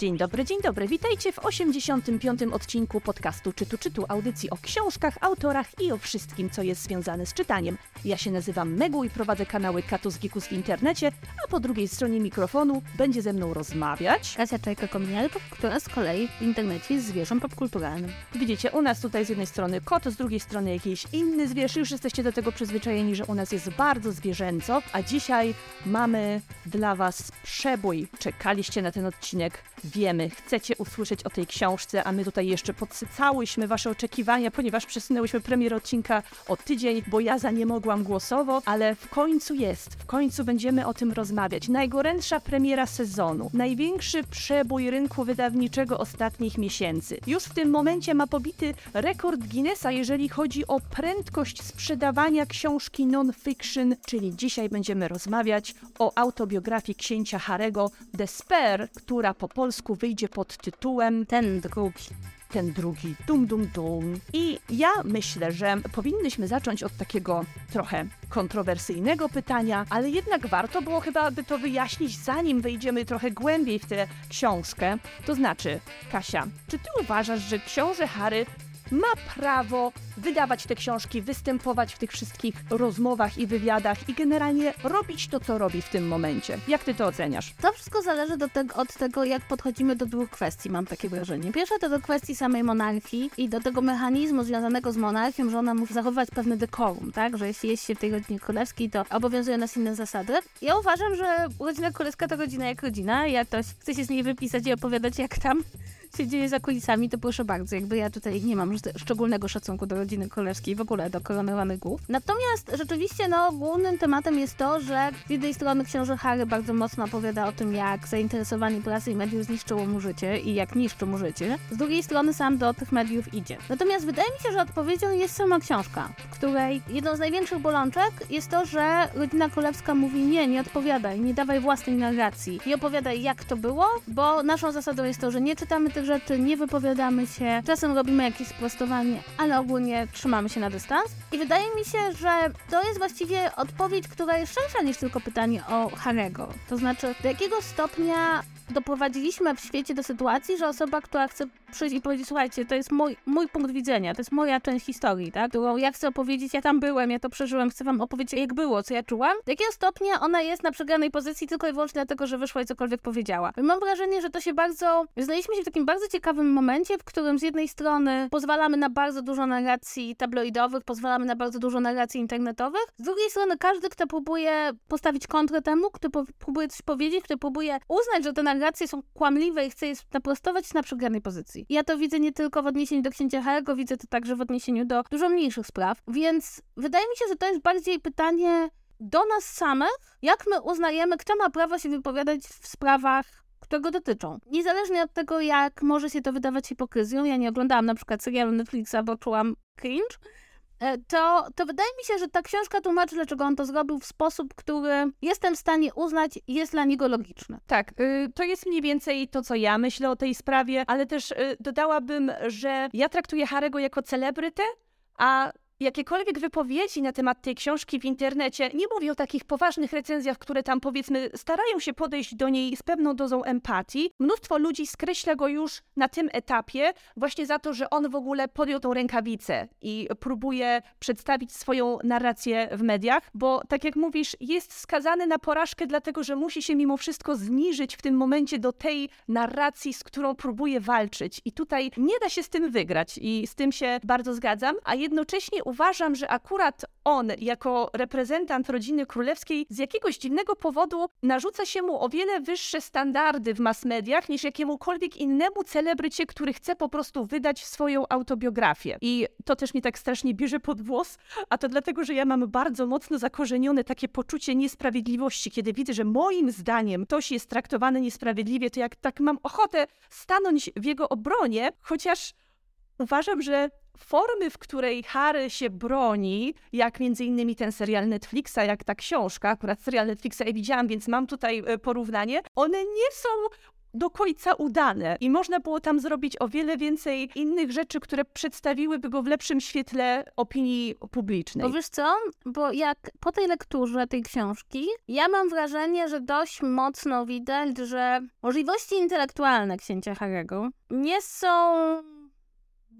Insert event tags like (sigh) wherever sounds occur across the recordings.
Dzień dobry, dzień dobry. Witajcie w 85. odcinku podcastu Czytu Czytu, audycji o książkach, autorach i o wszystkim, co jest związane z czytaniem. Ja się nazywam Megu i prowadzę kanały Katus Gikus w internecie, a po drugiej stronie mikrofonu będzie ze mną rozmawiać. Kasia Czajka-Kominiarek, która z kolei w internecie jest zwierzem popkulturalnym. Widzicie, u nas tutaj z jednej strony kot, z drugiej strony jakiś inny zwierz. Już jesteście do tego przyzwyczajeni, że u nas jest bardzo zwierzęco, a dzisiaj mamy dla Was przebój. Czekaliście na ten odcinek wiemy, chcecie usłyszeć o tej książce, a my tutaj jeszcze podsycałyśmy wasze oczekiwania, ponieważ przesunęłyśmy premier odcinka o tydzień, bo ja za nie mogłam głosowo, ale w końcu jest, w końcu będziemy o tym rozmawiać. Najgorętsza premiera sezonu, największy przebój rynku wydawniczego ostatnich miesięcy. Już w tym momencie ma pobity rekord Guinnessa, jeżeli chodzi o prędkość sprzedawania książki non-fiction, czyli dzisiaj będziemy rozmawiać o autobiografii księcia Harego Despair, która po polsku polsku wyjdzie pod tytułem Ten drugi. Ten drugi, dum dum dum. I ja myślę, że powinnyśmy zacząć od takiego trochę kontrowersyjnego pytania, ale jednak warto było chyba by to wyjaśnić, zanim wejdziemy trochę głębiej w tę książkę. To znaczy, Kasia, czy ty uważasz, że książę Harry ma prawo wydawać te książki, występować w tych wszystkich rozmowach i wywiadach i generalnie robić to, co robi w tym momencie. Jak ty to oceniasz? To wszystko zależy do te od tego, jak podchodzimy do dwóch kwestii, mam takie wrażenie. Pierwsza to do kwestii samej monarchii i do tego mechanizmu związanego z monarchią, że ona musi zachowywać pewne dekorum, tak? Że jeśli jest się w tej rodzinie królewskiej, to obowiązują nas inne zasady. Ja uważam, że rodzina królewska to rodzina jak rodzina. Jak ktoś chce się z niej wypisać i opowiadać, jak tam się dzieje za kulisami, to proszę bardzo. Jakby ja tutaj nie mam szczególnego szacunku do rodziny królewskiej, w ogóle do koronowanych głów. Natomiast rzeczywiście, no, głównym tematem jest to, że z jednej strony książę Harry bardzo mocno opowiada o tym, jak zainteresowanie prasy i mediów zniszczyło mu życie i jak niszczy mu życie. Z drugiej strony sam do tych mediów idzie. Natomiast wydaje mi się, że odpowiedzią jest sama książka, w której jedną z największych bolączek jest to, że rodzina królewska mówi nie, nie odpowiadaj, nie dawaj własnej narracji, nie opowiadaj jak to było, bo naszą zasadą jest to, że nie czytamy tych rzeczy, nie wypowiadamy się, czasem robimy jakieś sprostowanie, ale ogólnie trzymamy się na dystans. I wydaje mi się, że to jest właściwie odpowiedź, która jest szersza niż tylko pytanie o Harego. To znaczy, do jakiego stopnia doprowadziliśmy w świecie do sytuacji, że osoba, która chce przyjść i powiedzieć, słuchajcie, to jest mój, mój punkt widzenia, to jest moja część historii, tak? Którą ja chcę opowiedzieć, ja tam byłem, ja to przeżyłem, chcę wam opowiedzieć, jak było, co ja czułam. Do jakiego stopnia ona jest na przegranej pozycji tylko i wyłącznie dlatego, że wyszła i cokolwiek powiedziała. I mam wrażenie, że to się bardzo... Znaleźliśmy się w takim bardzo ciekawym momencie, w którym z jednej strony pozwalamy na bardzo dużo narracji tabloidowych, pozwalamy na bardzo dużo narracji internetowych, z drugiej strony każdy, kto próbuje postawić kontrę temu, kto próbuje coś powiedzieć, kto próbuje uznać, że te narracje są kłamliwe i chce je naprostować, na przegranej pozycji. Ja to widzę nie tylko w odniesieniu do księcia Harego, widzę to także w odniesieniu do dużo mniejszych spraw. Więc wydaje mi się, że to jest bardziej pytanie do nas samych, jak my uznajemy, kto ma prawo się wypowiadać w sprawach które go dotyczą. Niezależnie od tego, jak może się to wydawać hipokryzją, ja nie oglądałam na przykład serialu Netflixa, bo czułam cringe, to, to wydaje mi się, że ta książka tłumaczy, dlaczego on to zrobił w sposób, który jestem w stanie uznać jest dla niego logiczny. Tak, y, to jest mniej więcej to, co ja myślę o tej sprawie, ale też y, dodałabym, że ja traktuję Harego jako celebrytę, a jakiekolwiek wypowiedzi na temat tej książki w internecie, nie mówię o takich poważnych recenzjach, które tam powiedzmy starają się podejść do niej z pewną dozą empatii. Mnóstwo ludzi skreśla go już na tym etapie właśnie za to, że on w ogóle podjął tą rękawicę i próbuje przedstawić swoją narrację w mediach, bo tak jak mówisz, jest skazany na porażkę, dlatego że musi się mimo wszystko zniżyć w tym momencie do tej narracji, z którą próbuje walczyć. I tutaj nie da się z tym wygrać i z tym się bardzo zgadzam, a jednocześnie uważam, że akurat on, jako reprezentant rodziny królewskiej, z jakiegoś dziwnego powodu narzuca się mu o wiele wyższe standardy w mass mediach niż jakiemukolwiek innemu celebrycie, który chce po prostu wydać swoją autobiografię. I to też mnie tak strasznie bierze pod włos, a to dlatego, że ja mam bardzo mocno zakorzenione takie poczucie niesprawiedliwości, kiedy widzę, że moim zdaniem ktoś jest traktowany niesprawiedliwie, to jak tak mam ochotę stanąć w jego obronie, chociaż uważam, że formy, w której Harry się broni, jak między innymi ten serial Netflixa, jak ta książka, akurat serial Netflixa ja widziałam, więc mam tutaj e, porównanie, one nie są do końca udane i można było tam zrobić o wiele więcej innych rzeczy, które przedstawiłyby go w lepszym świetle opinii publicznej. Bo wiesz co? Bo jak po tej lekturze tej książki, ja mam wrażenie, że dość mocno widać, że możliwości intelektualne księcia Harego nie są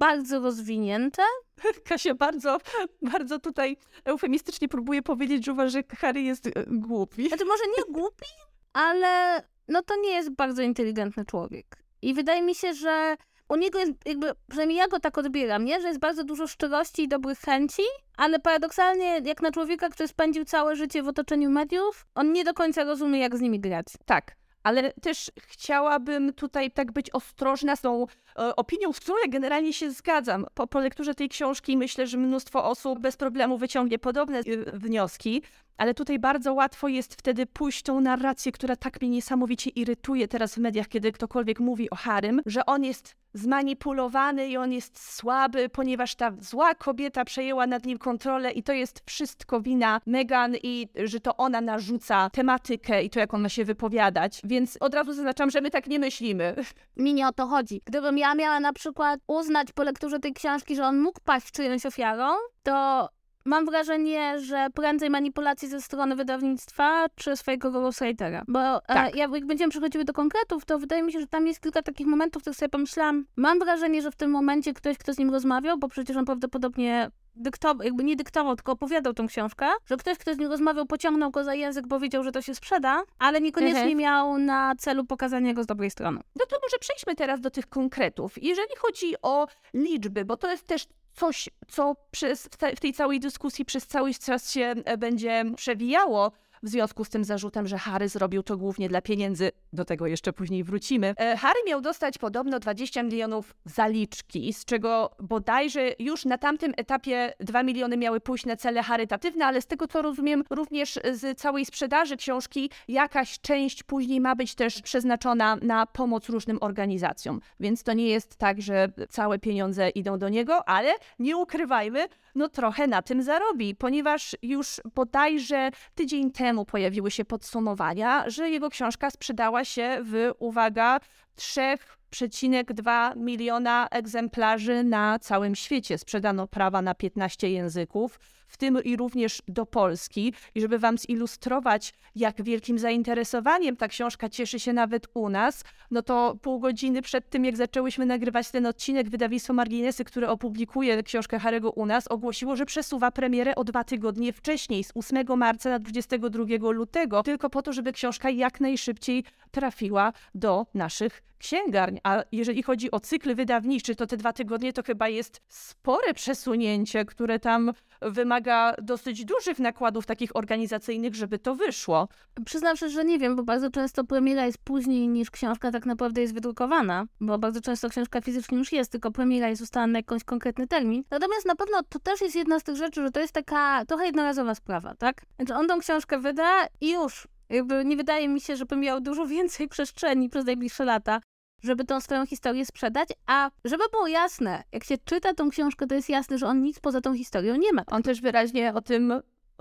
bardzo rozwinięte. (laughs) Kasia bardzo, bardzo tutaj eufemistycznie próbuje powiedzieć, że uważa, że Harry jest e, głupi. Znaczy może nie (laughs) głupi, ale no to nie jest bardzo inteligentny człowiek. I wydaje mi się, że u niego jest jakby, przynajmniej ja go tak odbieram, nie? Że jest bardzo dużo szczerości i dobrych chęci, ale paradoksalnie jak na człowieka, który spędził całe życie w otoczeniu mediów, on nie do końca rozumie, jak z nimi grać. Tak, ale też chciałabym tutaj tak być ostrożna z tą opinią, z którą ja generalnie się zgadzam. Po, po lekturze tej książki myślę, że mnóstwo osób bez problemu wyciągnie podobne e, wnioski, ale tutaj bardzo łatwo jest wtedy pójść tą narrację, która tak mnie niesamowicie irytuje teraz w mediach, kiedy ktokolwiek mówi o Harym, że on jest zmanipulowany i on jest słaby, ponieważ ta zła kobieta przejęła nad nim kontrolę i to jest wszystko wina Megan i że to ona narzuca tematykę i to, jak on ma się wypowiadać. Więc od razu zaznaczam, że my tak nie myślimy. Mi nie o to chodzi. Gdybym ja miała na przykład uznać po lekturze tej książki, że on mógł paść czyjąś ofiarą, to Mam wrażenie, że prędzej manipulacji ze strony wydawnictwa czy swojego ghostwritera. Bo e, tak. e, jak będziemy przechodziły do konkretów, to wydaje mi się, że tam jest kilka takich momentów, w których sobie pomyślałam. Mam wrażenie, że w tym momencie ktoś, kto z nim rozmawiał, bo przecież on prawdopodobnie dyktował, jakby nie dyktował, tylko opowiadał tą książkę, że ktoś, kto z nim rozmawiał, pociągnął go za język, bo wiedział, że to się sprzeda, ale niekoniecznie mhm. miał na celu pokazanie go z dobrej strony. No to może przejdźmy teraz do tych konkretów. Jeżeli chodzi o liczby, bo to jest też coś, co przez, w tej całej dyskusji przez cały czas się e, będzie przewijało, w związku z tym zarzutem, że Harry zrobił to głównie dla pieniędzy. Do tego jeszcze później wrócimy. E, Harry miał dostać podobno 20 milionów zaliczki, z czego bodajże już na tamtym etapie 2 miliony miały pójść na cele charytatywne, ale z tego co rozumiem, również z całej sprzedaży książki jakaś część później ma być też przeznaczona na pomoc różnym organizacjom. Więc to nie jest tak, że całe pieniądze idą do niego, ale nie ukrywajmy, no trochę na tym zarobi, ponieważ już bodajże tydzień temu pojawiły się podsumowania, że jego książka sprzedała się w, uwaga, 3,2 miliona egzemplarzy na całym świecie. Sprzedano prawa na 15 języków w tym i również do Polski. I żeby Wam zilustrować, jak wielkim zainteresowaniem ta książka cieszy się nawet u nas, no to pół godziny przed tym, jak zaczęłyśmy nagrywać ten odcinek, wydawnictwo Marginesy, które opublikuje książkę Harego u nas, ogłosiło, że przesuwa premierę o dwa tygodnie wcześniej, z 8 marca na 22 lutego, tylko po to, żeby książka jak najszybciej trafiła do naszych księgarń. A jeżeli chodzi o cykl wydawniczy, to te dwa tygodnie to chyba jest spore przesunięcie, które tam wymaga dosyć dużych nakładów takich organizacyjnych, żeby to wyszło. Przyznam się, że nie wiem, bo bardzo często premiera jest później niż książka tak naprawdę jest wydrukowana, bo bardzo często książka fizycznie już jest, tylko premiera jest ustalana na jakiś konkretny termin. Natomiast na pewno to też jest jedna z tych rzeczy, że to jest taka trochę jednorazowa sprawa, tak? Znaczy on tą książkę wyda i już jakby nie wydaje mi się, żeby miał dużo (laughs) więcej przestrzeni przez najbliższe lata, żeby tą swoją historię sprzedać, a żeby było jasne, jak się czyta tą książkę, to jest jasne, że on nic poza tą historią nie ma. On też wyraźnie o tym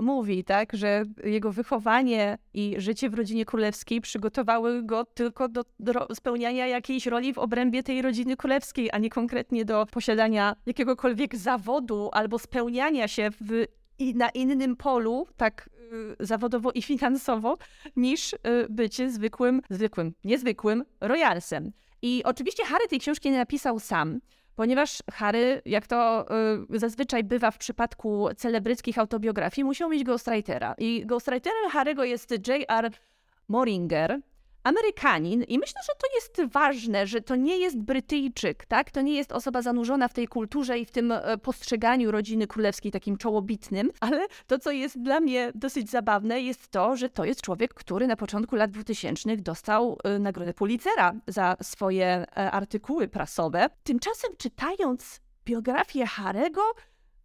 mówi, tak, że jego wychowanie i życie w rodzinie królewskiej przygotowały go tylko do, do, spełniania jakiejś roli w obrębie tej rodziny królewskiej, a nie konkretnie do posiadania jakiegokolwiek zawodu albo spełniania się w, i na innym polu, tak y, zawodowo i finansowo, niż y, bycie zwykłym, zwykłym, niezwykłym royalsem. I oczywiście Harry tej książki nie napisał sam, ponieważ Harry, jak to y, zazwyczaj bywa w przypadku celebryckich autobiografii, musiał mieć ghostwritera. I ghostwriterem Harry'ego jest J.R. Moringer, Amerykanin i myślę, że to jest ważne, że to nie jest Brytyjczyk, tak? To nie jest osoba zanurzona w tej kulturze i w tym e, postrzeganiu rodziny królewskiej takim czołobitnym, ale to, co jest dla mnie dosyć zabawne, jest to, że to jest człowiek, który na początku lat 2000 dostał e, nagrodę Pulitzera za swoje e, artykuły prasowe. Tymczasem czytając biografię Harego,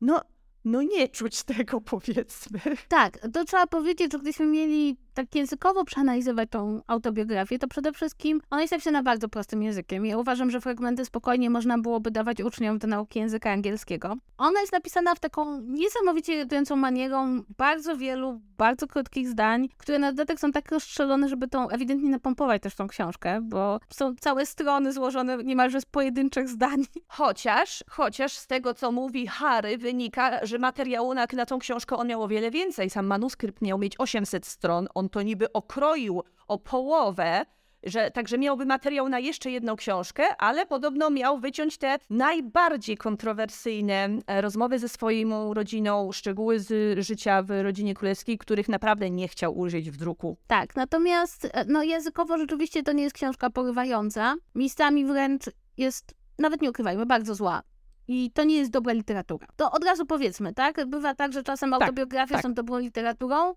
no no nie czuć tego, (laughs) powiedzmy. Tak, to trzeba powiedzieć, że gdyśmy mieli tak językowo przeanalizować tą autobiografię, to przede wszystkim ona jest napisana bardzo prostym językiem. Ja uważam, że fragmenty spokojnie można byłoby dawać uczniom do nauki języka angielskiego. Ona jest napisana w taką niesamowicie irytującą manierą bardzo wielu, bardzo krótkich zdań, które na dodatek są tak rozstrzelone, żeby tą ewidentnie napompować też tą książkę, bo są całe strony złożone niemalże z pojedynczych zdań. (laughs) Chociaż, chociaż z tego, co mówi Harry, wynika, że materiału na, na tą książkę on miał o wiele więcej. Sam manuskrypt miał mieć 800 stron, on to niby okroił o połowę, że także miałby materiał na jeszcze jedną książkę, ale podobno miał wyciąć te najbardziej kontrowersyjne e, rozmowy ze swoją rodziną, szczegóły z życia w rodzinie królewskiej, których naprawdę nie chciał użyć w druku. Tak, natomiast e, no, językowo rzeczywiście to nie jest książka porywająca. Miejscami wręcz jest, nawet nie ukrywajmy, bardzo zła. I to nie jest dobra literatura. To od razu powiedzmy, tak? Bywa tak, że czasem Tak, autobiografie tak. są dobrą literaturą.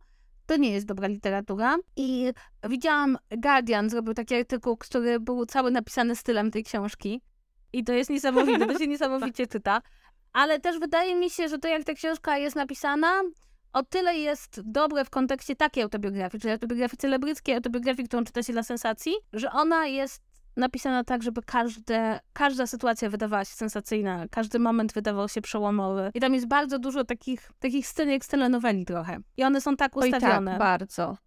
To nie jest dobra literatura. I widziałam, Guardian zrobił taki artykuł, który był cały napisany stylem tej książki. I to jest niesamowite, to się (laughs) niesamowicie czyta. Ale też wydaje mi się, że to jak ta książka jest napisana, o tyle jest dobre w kontekście takiej autobiografii, czyli autobiografii celebryckiej, autobiografii, którą czyta się dla sensacji, że ona jest napisana tak, żeby każde, każda sytuacja wydawała się sensacyjna, każdy moment wydawał się przełomowy. I tam jest bardzo dużo takich, takich scen jak z telenoweli trochę. I one są tak Oj, ustawione. tak, bardzo.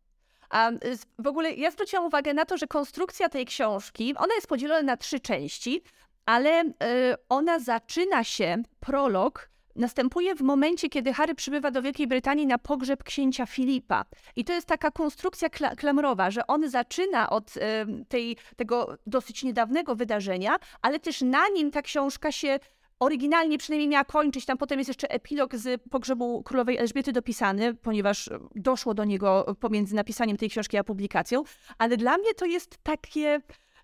A y, w ogóle ja zwróciłam uwagę na to, że konstrukcja tej książki, ona jest podzielona na trzy części, ale y, ona zaczyna się, prolog, następuje w momencie, kiedy Harry przybywa do Wielkiej Brytanii na pogrzeb księcia Filipa. I to jest taka konstrukcja kla- klamrowa, że on zaczyna od tej, tego dosyć niedawnego wydarzenia, ale też na nim ta książka się oryginalnie przynajmniej miała kończyć. Tam potem jest jeszcze epilog z pogrzebu królowej Elżbiety dopisany, ponieważ doszło do niego pomiędzy napisaniem tej książki a publikacją. Ale dla mnie to jest takie.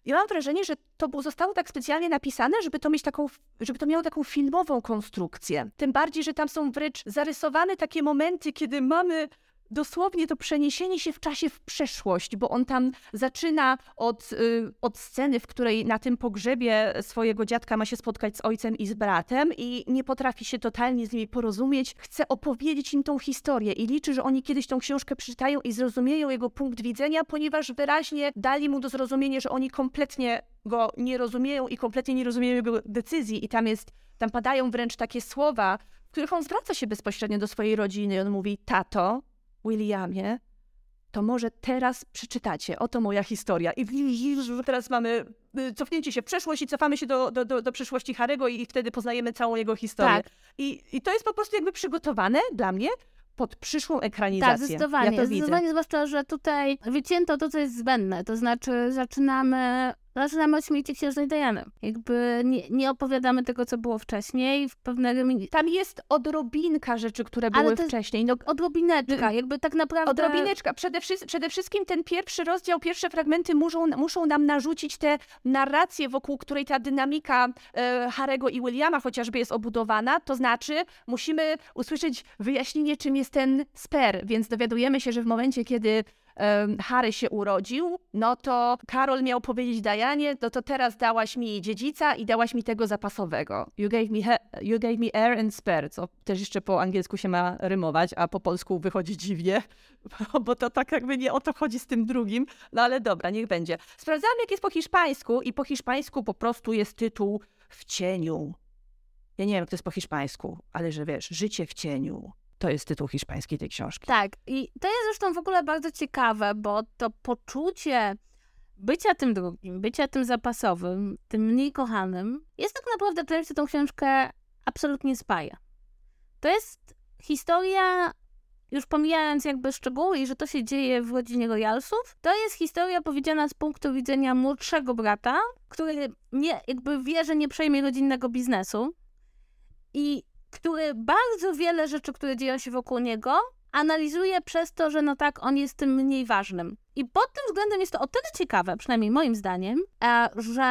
Ja mam wrażenie, że to zostało tak specjalnie napisane, żeby to mieć taką, żeby to miało taką filmową konstrukcję. Tym bardziej, że tam są wręcz zarysowane takie momenty, kiedy mamy dosłownie to przeniesienie się w czasie w przeszłość, bo on tam zaczyna od, y, od sceny, w której na tym pogrzebie swojego dziadka ma się spotkać z ojcem i z bratem i nie potrafi się totalnie z nimi porozumieć. Chce opowiedzieć im tą historię i liczy, że oni kiedyś tą książkę przeczytają i zrozumieją jego punkt widzenia, ponieważ wyraźnie dali mu do zrozumienia, że oni kompletnie go nie rozumieją i kompletnie nie rozumieją jego decyzji i tam jest, tam padają wręcz takie słowa, w których on zwraca się bezpośrednio do swojej rodziny on mówi, tato, Williamie, to może teraz przeczytacie. Oto moja historia. I teraz mamy y, cofnięcie się w przeszłość i cofamy się do, do, do, do przyszłości Harego i wtedy poznajemy całą jego historię. Tak. I, I to jest po prostu jakby przygotowane dla mnie pod przyszłą ekranizację. Tak, zdecydowanie. Ja to widzę. zdecydowanie, zwłaszcza, że tutaj wycięto to, co jest zbędne. To znaczy zaczynamy, zaczynamy od śmierci księżnej Diany. Jakby nie, nie opowiadamy tego, co było wcześniej. W pewne remi- Tam jest odrobinka rzeczy, które Ale były wcześniej. No, odrobineczka, jakby tak naprawdę... Odrobineczka. Przede, wszy- przede wszystkim ten pierwszy rozdział, pierwsze fragmenty muszą, muszą nam narzucić tę narrację, wokół której ta dynamika e, Harego i Williama chociażby jest obudowana. To znaczy, musimy usłyszeć wyjaśnienie, czym jest ten sper. Więc dowiadujemy się, że w momencie, kiedy Harry się urodził, no to Karol miał powiedzieć Dianie, no to teraz dałaś mi dziedzica i dałaś mi tego zapasowego. You gave me, he- you gave me heir and spare, co też jeszcze po angielsku się ma rymować, a po polsku wychodzi dziwnie, (laughs) bo to tak jakby nie o to chodzi z tym drugim, no ale dobra, niech będzie. Sprawdzałam, jak jest po hiszpańsku i po hiszpańsku po prostu jest tytuł w cieniu. Ja nie wiem, jak to jest po hiszpańsku, ale że wiesz, życie w cieniu. To jest tytuł hiszpański tej książki. Tak, i to jest zresztą w ogóle bardzo ciekawe, bo to poczucie bycia tym drugim, bycia tym zapasowym, tym mniej kochanym, jest tak naprawdę czymś, co tą książkę absolutnie spaja. To jest historia, już pomijając jakby szczegóły i że to się dzieje w rodzinie Royalsów, to jest historia powiedziana z punktu widzenia młodszego brata, który nie, jakby wie, że nie przejmie rodzinnego biznesu i który bardzo wiele rzeczy, które dzieją się wokół niego, analizuje przez to, że no tak, on jest tym mniej ważnym. I pod tym względem jest to o tyle ciekawe, przynajmniej moim zdaniem, e, że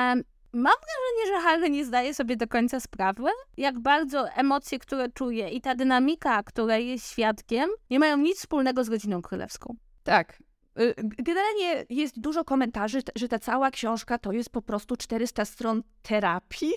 mam wrażenie, że Harry nie zdaje sobie do końca sprawy, jak bardzo emocje, które czuje i ta dynamika, której jest świadkiem, nie mają nic wspólnego z rodziną królewską. Tak. Y, Generalnie jest dużo komentarzy, że ta cała książka to jest po prostu 400 stron terapii,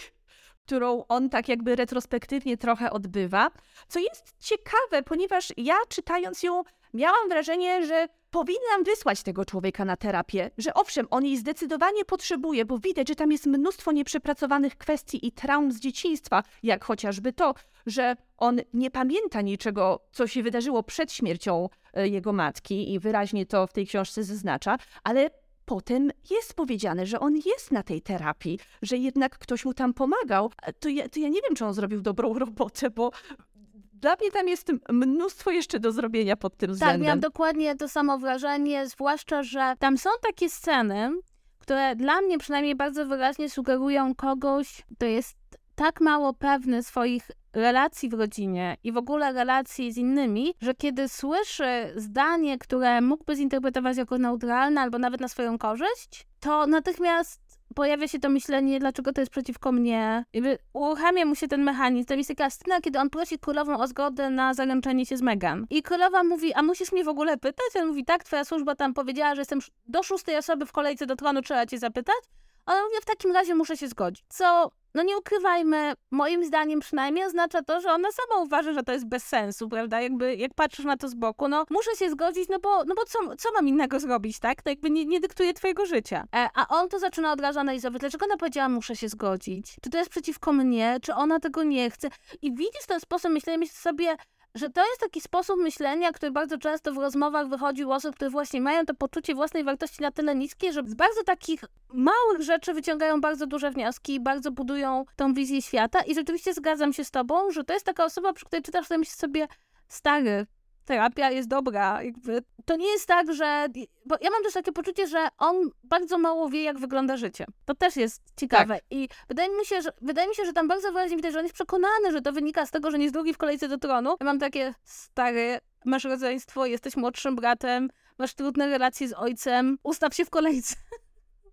którą on tak jakby retrospektywnie trochę odbywa. Co jest ciekawe, ponieważ ja czytając ją miałam wrażenie, że powinnam wysłać tego człowieka na terapię, że owszem, on jej zdecydowanie potrzebuje, bo widać, że tam jest mnóstwo nieprzepracowanych kwestii i traum z dzieciństwa, jak chociażby to, że on nie pamięta niczego, co się wydarzyło przed śmiercią e, jego matki i wyraźnie to w tej książce zaznacza, ale potem jest powiedziane, że on jest na tej terapii, że jednak ktoś mu tam pomagał. To ja, to ja nie wiem, czy on zrobił dobrą (laughs) robotę, bo dla mnie tam jest mnóstwo jeszcze do zrobienia pod tym względem. Tak, miałam dokładnie to samo wrażenie, zwłaszcza, że tam są takie sceny, które dla mnie przynajmniej bardzo wyraźnie sugerują kogoś, kto jest tak mało pewny swoich relacji w rodzinie i w ogóle relacji z innymi, że kiedy słyszy zdanie, które mógłby zinterpretować jako neutralne albo nawet na swoją korzyść, to natychmiast pojawia się to myślenie, dlaczego to jest przeciwko mnie. Jakby uruchamia mu się ten mechanizm. To jest taka scena, kiedy on prosi królową o zgodę na zaręczenie się z Megan. I królowa mówi, a musisz mnie w ogóle pytać? On mówi, tak, twoja służba tam powiedziała, że jestem do szóstej osoby w kolejce do tronu, trzeba cię zapytać. A on mówi, w takim razie muszę się zgodzić. Co no nie ukrywajmy, moim zdaniem przynajmniej oznacza to, że ona sama uważa, że to jest bez sensu, prawda? Jakby jak patrzysz na to z boku, no muszę się zgodzić, no bo, no bo co, co mam innego zrobić, tak? To jakby nie, nie dyktuje twojego życia. E, a on to zaczyna od razu analizować, dlaczego ona powiedziała, muszę się zgodzić? Czy to jest przeciwko mnie? Czy ona tego nie chce? I widzisz ten sposób myślenia, myślisz sobie, że to jest taki sposób myślenia, który bardzo często w rozmowach wychodzi u osób, które właśnie mają to poczucie własnej wartości na tyle niskie, że z bardzo takich małych rzeczy wyciągają bardzo duże wnioski i bardzo budują tą wizję świata. I rzeczywiście zgadzam się z tobą, że to jest taka osoba, przy której czytasz, sobie, stary, terapia jest dobra. Jakby to nie jest tak, że. Bo ja mam też takie poczucie, że on bardzo mało wie, jak wygląda życie. To też jest ciekawe. Tak. I wydaje mi, się, że, wydaje mi się, że tam bardzo wyraźnie widać, że on jest przekonany, że to wynika z tego, że nie jest drugi w kolejce do tronu. Ja mam takie stary, masz rodzeństwo, jesteś młodszym bratem, masz trudne relacje z ojcem, ustaw się w kolejce.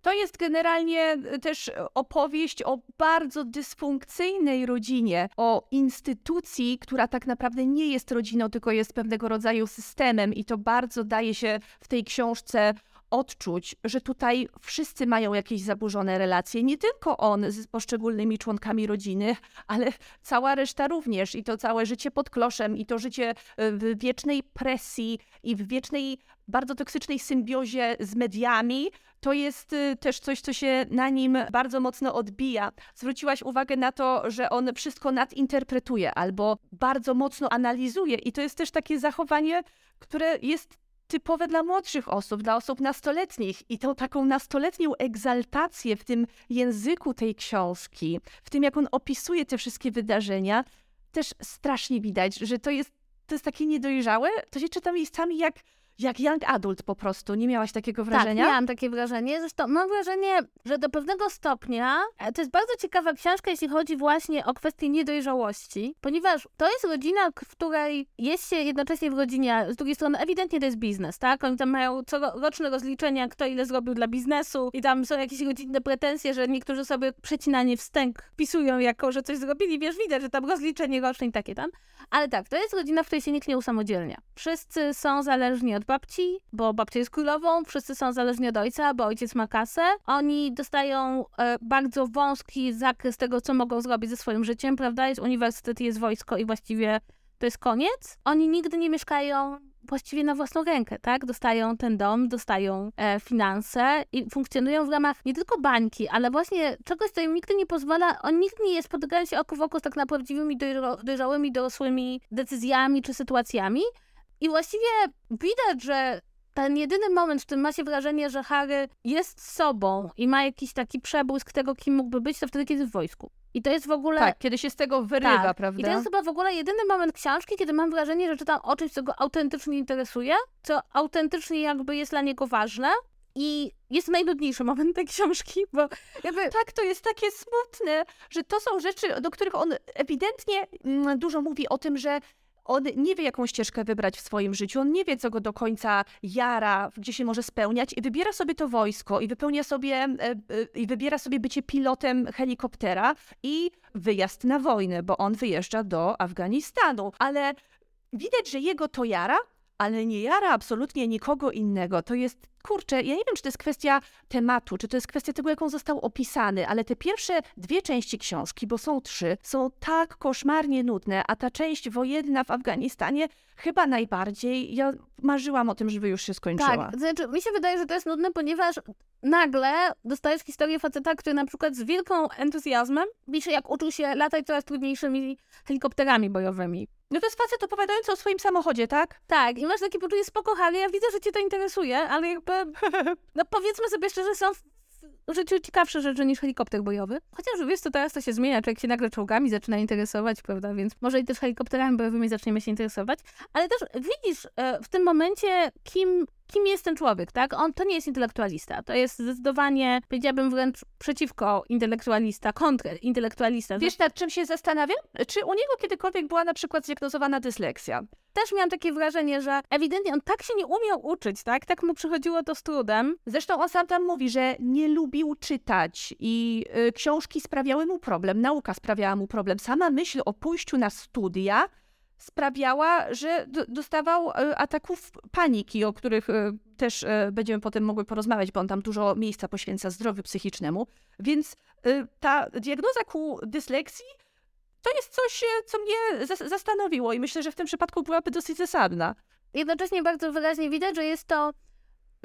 To jest generalnie e, też opowieść o bardzo dysfunkcyjnej rodzinie, o instytucji, która tak naprawdę nie jest rodziną, tylko jest pewnego rodzaju systemem, i to bardzo daje się w tej książce odczuć, że tutaj wszyscy mają jakieś zaburzone relacje. Nie tylko on z poszczególnymi członkami rodziny, ale cała reszta również. I to całe życie pod kloszem, i to życie e, w wiecznej presji, i w wiecznej, bardzo toksycznej symbiozie z mediami, to jest y, też coś, co się na nim bardzo mocno odbija. Zwróciłaś uwagę na to, że on wszystko nadinterpretuje albo bardzo mocno analizuje, i to jest też takie zachowanie, które jest typowe dla młodszych osób, dla osób nastoletnich. I tą taką nastoletnią egzaltację w tym języku tej książki, w tym jak on opisuje te wszystkie wydarzenia, też strasznie widać, że to jest, to jest takie niedojrzałe. To się czyta miejscami jak jak young adult po prostu. Nie miałaś takiego tak, wrażenia? Tak, miałam takie wrażenie. Zresztą mam wrażenie, że do pewnego stopnia e, to jest bardzo ciekawa książka, jeśli chodzi właśnie o kwestię niedojrzałości, ponieważ to jest rodzina, w której jest się jednocześnie w rodzinie, z drugiej strony ewidentnie to jest biznes, tak? Oni tam mają coroczne rozliczenia, kto ile zrobił dla biznesu i tam są jakieś rodzinne pretensje, że niektórzy sobie przecinanie wstęg pisują jako, że coś zrobili. Wiesz, widać, że tam rozliczenie roczne i takie tam. Ale tak, to jest rodzina, w której się nikt nie usamodzielnia. Wszyscy są zależni od babci, bo babcia jest królową, wszyscy są zależni od ojca, bo ojciec ma kasę. Oni dostają e, bardzo wąski zakres tego, co mogą zrobić ze swoim życiem, prawda? Jest uniwersytet, jest wojsko i właściwie to jest koniec. Oni nigdy nie mieszkają właściwie na własną rękę, tak? Dostają ten dom, dostają e, finanse i funkcjonują w ramach nie tylko bańki, ale właśnie czegoś, co im nigdy nie pozwala, on nigdy nie jest, się oko w oko z tak naprawdę dojrzałymi, dorosłymi decyzjami czy sytuacjami, i właściwie widać, że ten jedyny moment, w którym ma się wrażenie, że Harry jest sobą i ma jakiś taki przebłysk tego, kim mógłby być, to wtedy, kiedy jest w wojsku. I to jest w ogóle. Tak, kiedy się z tego wyrywa, tak. prawda? I to jest chyba w ogóle jedyny moment książki, kiedy mam wrażenie, że czytam o czymś, co go autentycznie interesuje, co autentycznie jakby jest dla niego ważne. I jest najnudniejszy moment tej książki, bo jakby... Tak, to jest takie smutne, że to są rzeczy, do których on ewidentnie mm, dużo mówi o tym, że on nie wie, jaką ścieżkę wybrać w swoim życiu, on nie wie, co go do końca jara, gdzie się może spełniać i wybiera sobie to wojsko i wypełnia sobie, e, e, i wybiera sobie bycie pilotem helikoptera i wyjazd na wojnę, bo on wyjeżdża do Afganistanu. Ale widać, że jego to jara, ale nie jara absolutnie nikogo innego. To jest, kurczę, ja nie wiem, czy to jest kwestia tematu, czy to jest kwestia tego, jak on został opisany, ale te pierwsze dwie części książki, bo są trzy, są tak koszmarnie nudne, a ta część wojenna w Afganistanie chyba najbardziej. Ja marzyłam o tym, żeby już się skończyła. Tak, znaczy mi się wydaje, że to jest nudne, ponieważ nagle dostajesz historię faceta, który na przykład z wielką entuzjazmem pisze, jak uczył się latać coraz trudniejszymi helikopterami bojowymi. No to jest facet opowiadający o swoim samochodzie, tak? Tak, i masz takie poczucie spoko, Harry, ja widzę, że cię to interesuje, ale jakby, (laughs) no powiedzmy sobie szczerze, są w życiu ciekawsze rzeczy niż helikopter bojowy. Chociaż wiesz, to teraz to się zmienia, człowiek się nagle czołgami zaczyna interesować, prawda, więc może i też helikopterami bojowymi zaczniemy się interesować, ale też widzisz e, w tym momencie, kim kim jest ten człowiek, tak? On to nie jest intelektualista. To jest zdecydowanie, powiedziałabym wręcz przeciwko intelektualista, kontrintelektualista. Wiesz, nad czym się zastanawiam? Czy u niego kiedykolwiek była na przykład zdiagnozowana dysleksja? Też miałam takie wrażenie, że ewidentnie on tak się nie umiał uczyć, tak? Tak mu przychodziło to z trudem. Zresztą on sam tam mówi, że nie lubił czytać i y, książki sprawiały mu problem, nauka sprawiała mu problem. Sama myśl o pójściu na studia sprawiała, że dostawał e, ataków paniki, o których e, też e, będziemy potem mogły porozmawiać, bo on tam dużo miejsca poświęca zdrowiu psychicznemu. Więc ta diagnoza ku dysleksji to jest coś, co mnie zastanowiło i myślę, że w tym przypadku byłaby dosyć zasadna. Jednocześnie bardzo wyraźnie widać, że jest to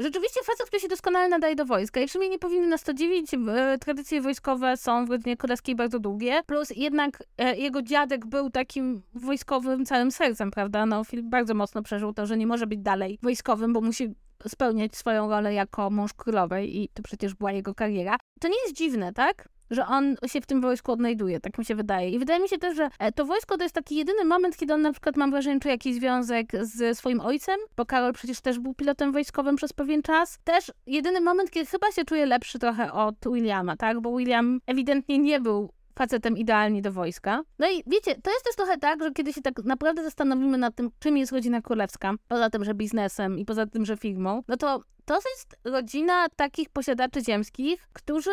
Rzeczywiście facet, który się doskonale nadaje do wojska i w sumie nie powinny nas to dziwić. E, tradycje wojskowe są w rodzinie królewskiej bardzo długie, plus jednak e, jego dziadek był takim wojskowym całym sercem, prawda? No, Filip bardzo mocno przeżył to, że nie może być dalej wojskowym, bo musi spełniać swoją rolę jako mąż królowej i to przecież była jego kariera. To nie jest dziwne, tak? Że on się w tym wojsku odnajduje, tak mi się wydaje. I wydaje mi się też, że e, to wojsko to jest taki jedyny moment, kiedy on na przykład, mam wrażenie, czuje jakiś związek z swoim ojcem, bo Karol przecież też był pilotem wojskowym przez pewien czas. Też jedyny moment, kiedy chyba się czuje lepszy trochę od Williama, tak? Bo William ewidentnie nie był facetem idealnie do wojska. No i wiecie, to jest też trochę tak, że kiedy się tak naprawdę zastanowimy nad tym, czym jest rodzina królewska, poza tym, że biznesem i poza tym, że firmą, no to to jest rodzina takich posiadaczy ziemskich, którzy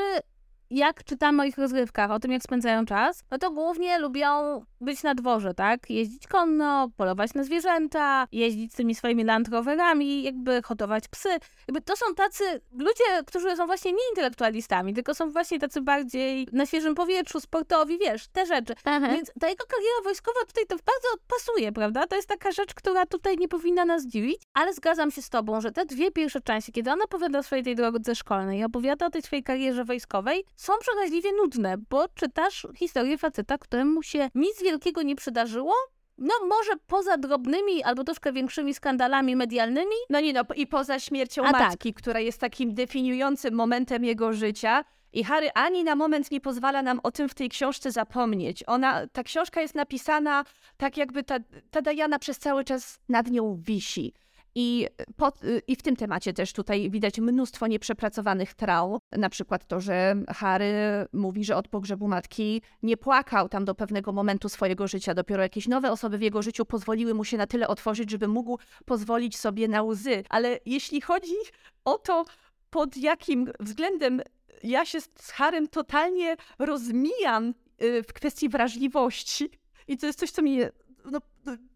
jak czytamy o ich rozgrywkach, o tym, jak spędzają czas, no to głównie lubią być na dworze, tak? Jeździć konno, polować na zwierzęta, jeździć z tymi swoimi Land Roverami, jakby hodować psy. Jakby to są tacy ludzie, którzy są właśnie nie intelektualistami, tylko są właśnie tacy bardziej na świeżym powietrzu, sportowi, wiesz, te rzeczy. Aha. Więc ta jego kariera wojskowa tutaj to bardzo pasuje, prawda? To jest taka rzecz, która tutaj nie powinna nas dziwić, ale zgadzam się z tobą, że te dwie pierwsze części, kiedy on opowiada o swojej tej drodze szkolnej i opowiada o tej swojej karierze wojskowej, są przeraźliwie nudne, bo czytasz historię faceta, któremu się nic wielkiego nie przydarzyło, no może poza drobnymi albo troszkę większymi skandalami medialnymi. No nie no, i poza śmiercią A tak. matki, tak. która jest takim definiującym momentem jego życia. I Harry ani na moment nie pozwala nam o tym w tej książce zapomnieć. Ona, ta książka jest napisana tak, jakby ta, ta Diana przez cały czas nad nią wisi. I, po, I w tym temacie też tutaj widać mnóstwo nieprzepracowanych traum. Na przykład to, że Harry mówi, że od pogrzebu matki nie płakał tam do pewnego momentu swojego życia. Dopiero jakieś nowe osoby w jego życiu pozwoliły mu się na tyle otworzyć, żeby mógł pozwolić sobie na łzy. Ale jeśli chodzi o to, pod jakim względem ja się z Harem totalnie rozmijam y, w kwestii wrażliwości, i to jest coś, co mnie no,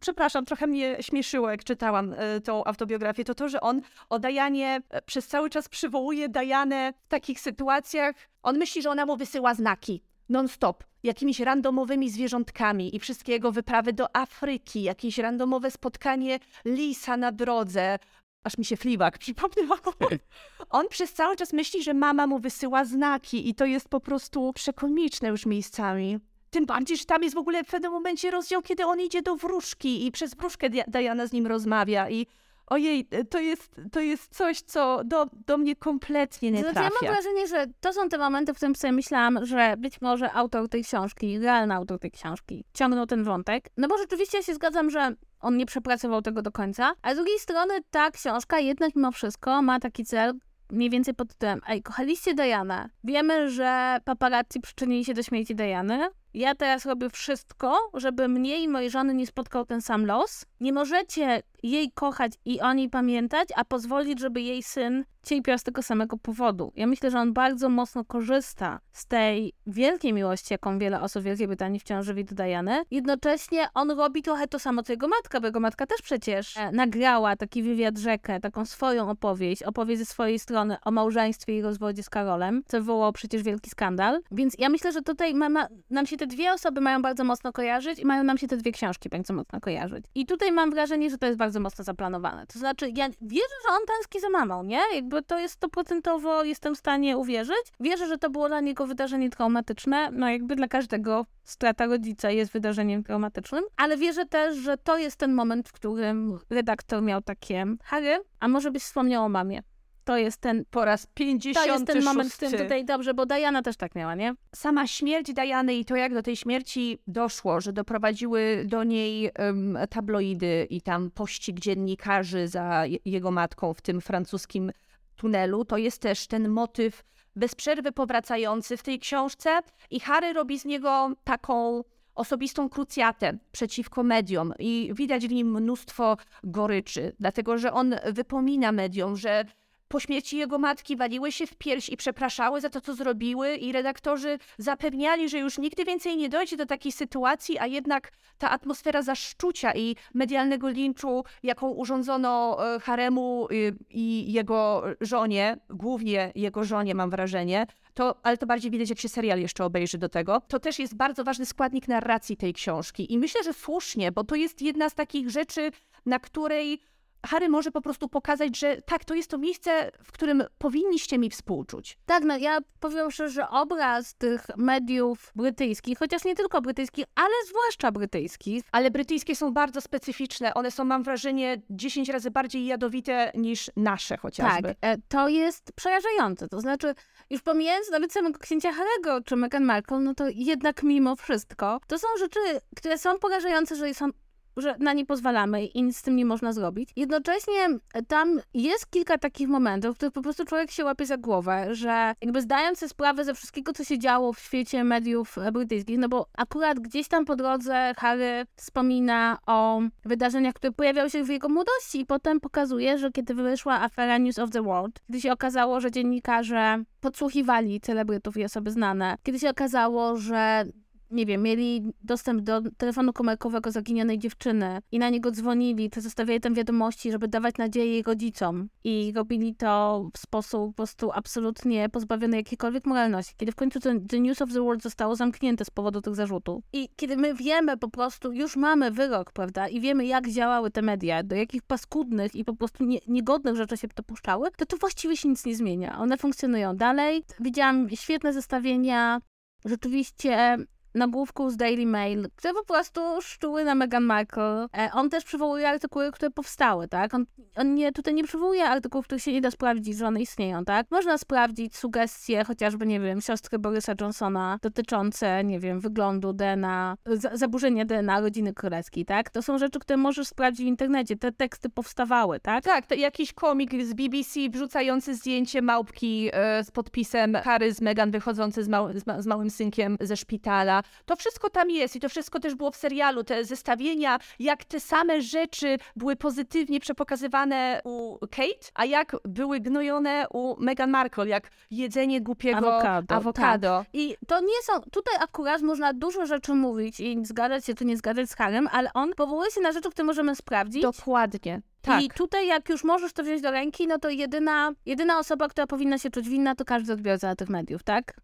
przepraszam, trochę mnie śmieszyło, jak czytałam y, tą autobiografię, to to, że on o Dajanie e, przez cały czas przywołuje Dajanę w takich sytuacjach. On myśli, że ona mu wysyła znaki non-stop, jakimiś randomowymi zwierzątkami i wszystkie jego wyprawy do Afryki, jakieś randomowe spotkanie lisa na drodze. Aż mi się fliwak przypomniał. (laughs) On przez cały czas myśli, że mama mu wysyła znaki i to jest po prostu przekomiczne już miejscami. Tym bardziej, że tam jest w ogóle w pewnym momencie rozdział, kiedy on idzie do wróżki i przez wróżkę Diana z nim rozmawia i ojej, to jest, to jest coś, co do, do mnie kompletnie nie trafia. Znaczy, ja mam wrażenie, że to są te momenty, w którym sobie myślałam, że być może autor tej książki, realny autor tej książki, ciągnął ten wątek. No bo rzeczywiście ja się zgadzam, że on nie przepracował tego do końca, a z drugiej strony ta książka jednak mimo wszystko ma taki cel, mniej więcej pod tytułem Ej, kochaliście Dianę. Wiemy, że paparazzi przyczynili się do śmierci Diany. Ja teraz robię wszystko, żeby mnie i mojej żony nie spotkał ten sam los. Nie możecie jej kochać i o niej pamiętać, a pozwolić, żeby jej syn cierpiał z tego samego powodu. Ja myślę, że on bardzo mocno korzysta z tej wielkiej miłości, jaką wiele osób w Wielkiej Brytanii wciąż żywi do Diany. Jednocześnie on robi trochę to samo, co jego matka, bo jego matka też przecież e, nagrała taki wywiad rzekę, taką swoją opowieść, opowieść ze swojej strony o małżeństwie i rozwodzie z Karolem, co wywołało przecież wielki skandal. Więc ja myślę, że tutaj ma, ma, nam się te dwie osoby mają bardzo mocno kojarzyć i mają nam się te dwie książki bardzo mocno kojarzyć. I tutaj mam wrażenie, że to jest bardzo mocno zaplanowane. To znaczy, ja wierzę, że on tęskni za mamą, nie? Jakby to jest stoprocentowo, jestem w stanie uwierzyć. Wierzę, że to było dla niego wydarzenie traumatyczne. No jakby dla każdego strata rodzica jest wydarzeniem traumatycznym, ale wierzę też, że to jest ten moment, w którym redaktor miał takie Harry, a może byś wspomniał o mamie. To jest ten po raz 56. To jest ten moment w tym tutaj dobrze, bo Diana też tak miała, nie? Sama śmierć Diany i to, jak do tej śmierci doszło, że doprowadziły do niej um, tabloidy i tam pościg dziennikarzy za jego matką w tym francuskim tunelu, to jest też ten motyw bez przerwy powracający w tej książce i Harry robi z niego taką osobistą krucjatę przeciwko mediom i widać w nim mnóstwo goryczy, dlatego że on wypomina mediom, że po śmierci jego matki waliły się w pierś i przepraszały za to, co zrobiły, i redaktorzy zapewniali, że już nigdy więcej nie dojdzie do takiej sytuacji, a jednak ta atmosfera zaszczucia i medialnego linczu, jaką urządzono e, Haremu y, i jego żonie, głównie jego żonie, mam wrażenie, to, ale to bardziej widać, jak się serial jeszcze obejrzy do tego. To też jest bardzo ważny składnik narracji tej książki. I myślę, że słusznie, bo to jest jedna z takich rzeczy, na której Harry może po prostu pokazać, że tak, to jest to miejsce, w którym powinniście mi współczuć. Tak, no ja powiem szczerze, że obraz tych mediów brytyjskich, chociaż nie tylko brytyjskich, ale zwłaszcza brytyjskich. Ale brytyjskie są bardzo specyficzne. One są, mam wrażenie, 10 razy bardziej jadowite niż nasze chociażby. Tak, e, to jest przerażające. To znaczy, już pomijając nawet samego księcia Harry'ego czy Meghan Markle, no to jednak mimo wszystko, to są rzeczy, które są porażające, że są że na nie pozwalamy i nic z tym nie można zrobić. Jednocześnie tam jest kilka takich momentów, w których po prostu człowiek się łapie za głowę, że jakby zdając sobie sprawę ze wszystkiego, co się działo w świecie mediów brytyjskich, no bo akurat gdzieś tam po drodze Harry wspomina o wydarzeniach, które pojawiały się w jego młodości i potem pokazuje, że kiedy wyszła afera News of the World, kiedy się okazało, że dziennikarze podsłuchiwali celebrytów i osoby znane, kiedy się okazało, że nie wiem, mieli dostęp do telefonu komórkowego zaginionej dziewczyny i na niego dzwonili, to zostawiali tam wiadomości, żeby dawać nadzieję jej rodzicom. I robili to w sposób po prostu absolutnie pozbawiony jakiejkolwiek moralności. Kiedy w końcu ten, The News of the World zostało zamknięte z powodu tych zarzutów. I kiedy my wiemy po prostu, już mamy wyrok, prawda, i wiemy jak działały te media, do jakich paskudnych i po prostu nie, niegodnych rzeczy się dopuszczały, to tu właściwie się nic nie zmienia. One funkcjonują dalej. Widziałam świetne zestawienia rzeczywiście nagłówków z Daily Mail, które po prostu szczuły na Meghan Markle. E, on też przywołuje artykuły, które powstały, tak? On, on nie, tutaj nie przywołuje artykułów, których się nie da sprawdzić, że one istnieją, tak? Można sprawdzić sugestie chociażby, nie wiem, siostry Borysa Johnsona dotyczące, nie wiem, wyglądu DNA, zaburzenia DNA rodziny królewskiej, tak? To są rzeczy, które możesz sprawdzić w internecie. Te teksty powstawały, tak? Tak, to jakiś komik z BBC wrzucający zdjęcie małpki e, z podpisem Harry z Meghan wychodzący z, mał, z, ma, z małym synkiem ze szpitala. To wszystko tam jest i to wszystko też było w serialu. Te zestawienia, jak te same rzeczy były pozytywnie przepokazywane u Kate, a jak były gnojone u Meghan Markle, jak jedzenie głupiego awokado. awokado. Tak. I to nie są, tutaj akurat można dużo rzeczy mówić i zgadzać się, czy nie zgadzać z Harem, ale on powołuje się na rzeczy, które możemy sprawdzić. Dokładnie. Tak. I tutaj, jak już możesz to wziąć do ręki, no to jedyna, jedyna osoba, która powinna się czuć winna, to każdy odbiorca tych mediów, tak?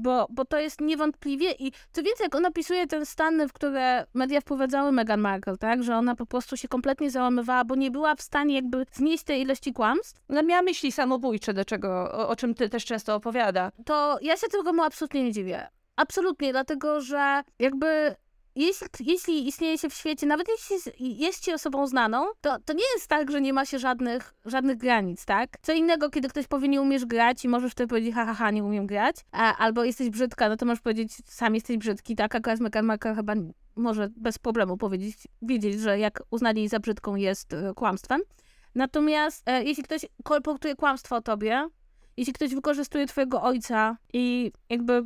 Bo, bo to jest niewątpliwie i co więcej, jak on opisuje ten stan, w które media wprowadzały Meghan Markle, tak, że ona po prostu się kompletnie załamywała, bo nie była w stanie jakby znieść tej ilości kłamstw. Ona miała myśli samobójcze, do czego, o, o czym ty też często opowiada. To ja się tego mu absolutnie nie dziwię. Absolutnie, dlatego że jakby jeśli, jeśli istnieje się w świecie, nawet jeśli jest się osobą znaną, to, to nie jest tak, że nie ma się żadnych, żadnych granic, tak? Co innego, kiedy ktoś powie, nie umiesz grać i możesz wtedy powiedzieć, ha, ha, ha nie umiem grać, a, albo jesteś brzydka, no to możesz powiedzieć, sam jesteś brzydki, tak? Akurat Meghan chyba może bez problemu powiedzieć, wiedzieć, że jak uznali jej za brzydką jest e, kłamstwem. Natomiast e, jeśli ktoś kolportuje kłamstwo o tobie, jeśli ktoś wykorzystuje twojego ojca i jakby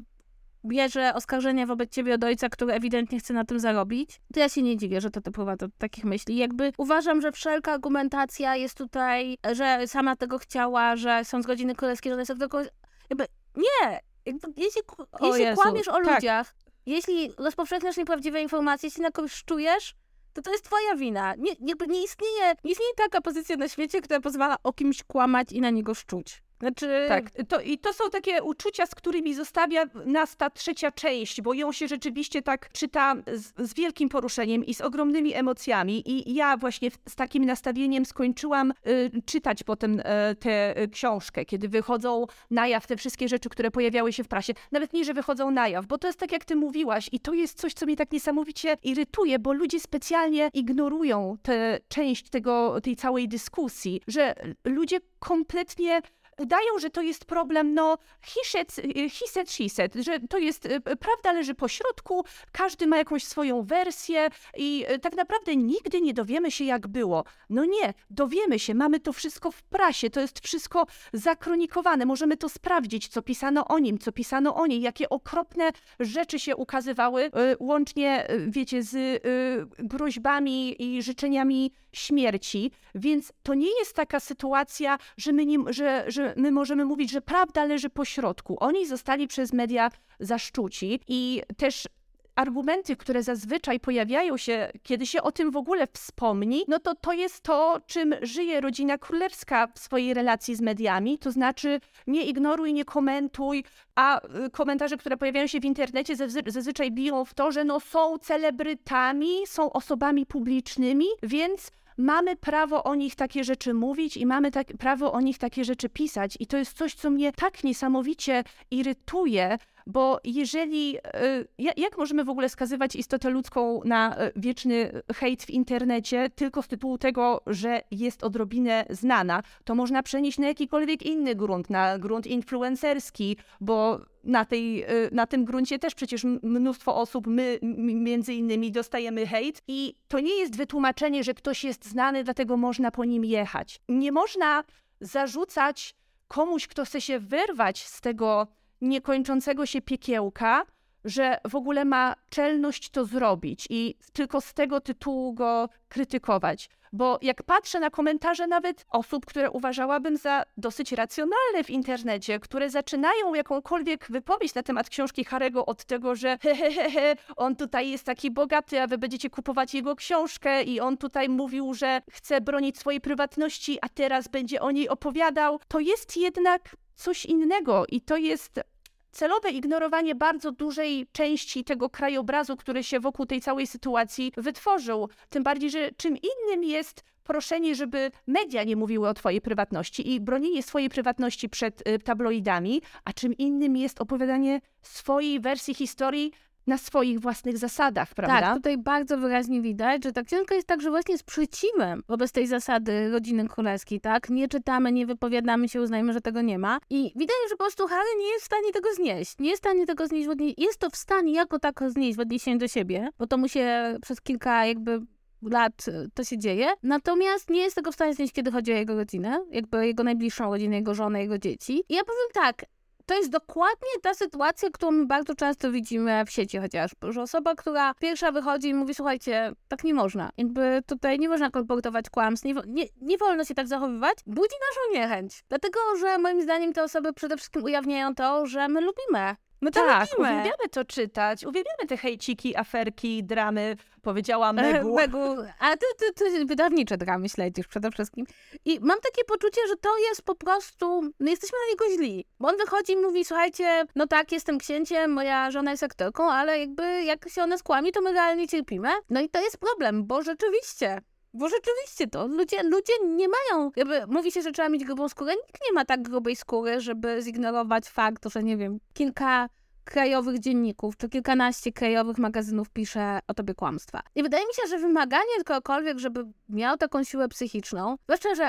bierze oskarżenia wobec ciebie od ojca, który ewidentnie chce na tym zarobić, to ja się nie dziwię, że to doprowadza do takich myśli. Jakby uważam, że wszelka argumentacja jest tutaj, że sama tego chciała, że są z godziny królewskiej, że to jest tylko... Jakby nie! Jakby, jeśli O jeśli Jezu, kłamiesz o tak. ludziach, jeśli rozpowszechniasz nieprawdziwe informacje, jeśli na kogoś szczujesz, to to jest twoja wina. Nie, jakby nie istnieje, nie istnieje taka pozycja na świecie, która pozwala o kimś kłamać i na niego szczuć. Znaczy, Tak, to, i to są takie uczucia, z którymi zostawia nas ta trzecia część, bo ją się rzeczywiście tak czyta z, z wielkim poruszeniem i z ogromnymi emocjami. I ja właśnie z takim nastawieniem skończyłam y, czytać potem y, tę y, książkę, kiedy wychodzą na jaw te wszystkie rzeczy, które pojawiały się w prasie. Nawet nie, że wychodzą na jaw, bo to jest tak, jak ty mówiłaś, i to jest coś, co mnie tak niesamowicie irytuje, bo ludzie specjalnie ignorują tę część tego, tej całej dyskusji, że ludzie kompletnie dają, że to jest problem, no he said, she said, że to jest, e, prawda leży po środku, każdy ma jakąś swoją wersję i e, tak naprawdę nigdy nie dowiemy się, jak było. No nie, dowiemy się, mamy to wszystko w prasie, to jest wszystko zakronikowane, możemy to sprawdzić, co pisano o nim, co pisano o niej, jakie okropne rzeczy się ukazywały, łącznie, wiecie, z groźbami i życzeniami śmierci, więc to nie jest taka sytuacja, że my, nie, że, że my możemy mówić, że prawda leży po środku. Oni zostali przez media zaszczuci i też argumenty, które zazwyczaj pojawiają się, kiedy się o tym w ogóle wspomni, no to to jest to, czym żyje rodzina królewska w swojej relacji z mediami, to znaczy nie ignoruj, nie komentuj, a y, komentarze, które pojawiają się w internecie zazwy- zazwyczaj biją w to, że no są celebrytami, są osobami publicznymi, więc mamy prawo o nich takie rzeczy mówić i mamy tak, prawo o nich takie rzeczy pisać. I to jest coś, co mnie tak niesamowicie irytuje, bo jeżeli. ja- Jak możemy w ogóle skazywać istotę ludzką na y, wieczny hejt w internecie tylko z tytułu tego, że jest odrobinę znana? To można przenieść na jakikolwiek inny grunt, na grunt influencerski, bo na, tej, y, na tym gruncie też przecież mnóstwo osób, my między innymi, dostajemy hejt. I to nie jest wytłumaczenie, że ktoś jest znany, dlatego można po nim jechać. Nie można zarzucać komuś, kto chce się wyrwać z tego niekończącego się piekiełka, że w ogóle ma czelność to zrobić i tylko z tego tytułu go krytykować. Bo jak patrzę na komentarze nawet osób, które uważałabym za dosyć racjonalne w internecie, które zaczynają jakąkolwiek wypowiedź na temat książki Harego od tego, że he, he, he, he, on tutaj jest taki bogaty, a wy będziecie kupować jego książkę i on tutaj mówił, że chce bronić swojej prywatności, a teraz będzie o niej opowiadał, to jest jednak coś innego i to jest celowe ignorowanie bardzo dużej części tego krajobrazu, który się wokół tej całej sytuacji wytworzył. Tym bardziej, że czym innym jest proszenie, żeby media nie mówiły o twojej prywatności i bronienie swojej prywatności przed y, tabloidami, a czym innym jest opowiadanie swojej wersji historii na swoich własnych zasadach, prawda? Tak, tutaj bardzo wyraźnie widać, że ta książka jest także właśnie sprzeciwem wobec tej zasady rodziny królewskiej, tak? Nie czytamy, nie wypowiadamy się, uznajmy, że tego nie ma. I widać, że po prostu Harry nie jest w stanie tego znieść. Nie jest w stanie tego znieść. Jest to w stanie jako tako znieść w odniesieniu do siebie, bo to mu się przez kilka jakby lat y, to się dzieje. Natomiast nie jest tego w stanie znieść, kiedy chodzi o jego rodzinę, jakby jego najbliższą rodzinę, jego żonę, jego dzieci. I ja powiem tak, to jest dokładnie ta sytuacja, którą bardzo często widzimy w sieci chociażby, że osoba, która pierwsza wychodzi i mówi, słuchajcie, tak nie można. Jakby tutaj nie można kolportować kłamstw, nie, nie, nie wolno się tak zachowywać, budzi naszą niechęć. Dlatego, że moim zdaniem te osoby przede wszystkim ujawniają to, że my lubimy. My to tak, lubimy. uwielbiamy to czytać, uwielbiamy te hejciki, aferki, dramy, powiedziała E, Megu. Megu. A ty, ty, ty wydawnicze dramy śledzisz przede wszystkim. I mam takie poczucie, że to jest po prostu, no jesteśmy na niego źli. Bo on wychodzi i mówi, słuchajcie, no tak, jestem księciem, moja żona jest aktorką, ale jakby jak się ona skłami, to my realnie cierpimy. No i to jest problem, bo rzeczywiście... Bo rzeczywiście to, ludzie, ludzie nie mają, jakby mówi się, że trzeba mieć grubą skórę, nikt nie ma tak grubej skóry, żeby zignorować fakt, że nie wiem, kilka krajowych dzienników, czy kilkanaście krajowych magazynów pisze o tobie kłamstwa. I wydaje mi się, że wymaganie kogokolwiek, żeby miał taką siłę psychiczną, zwłaszcza, że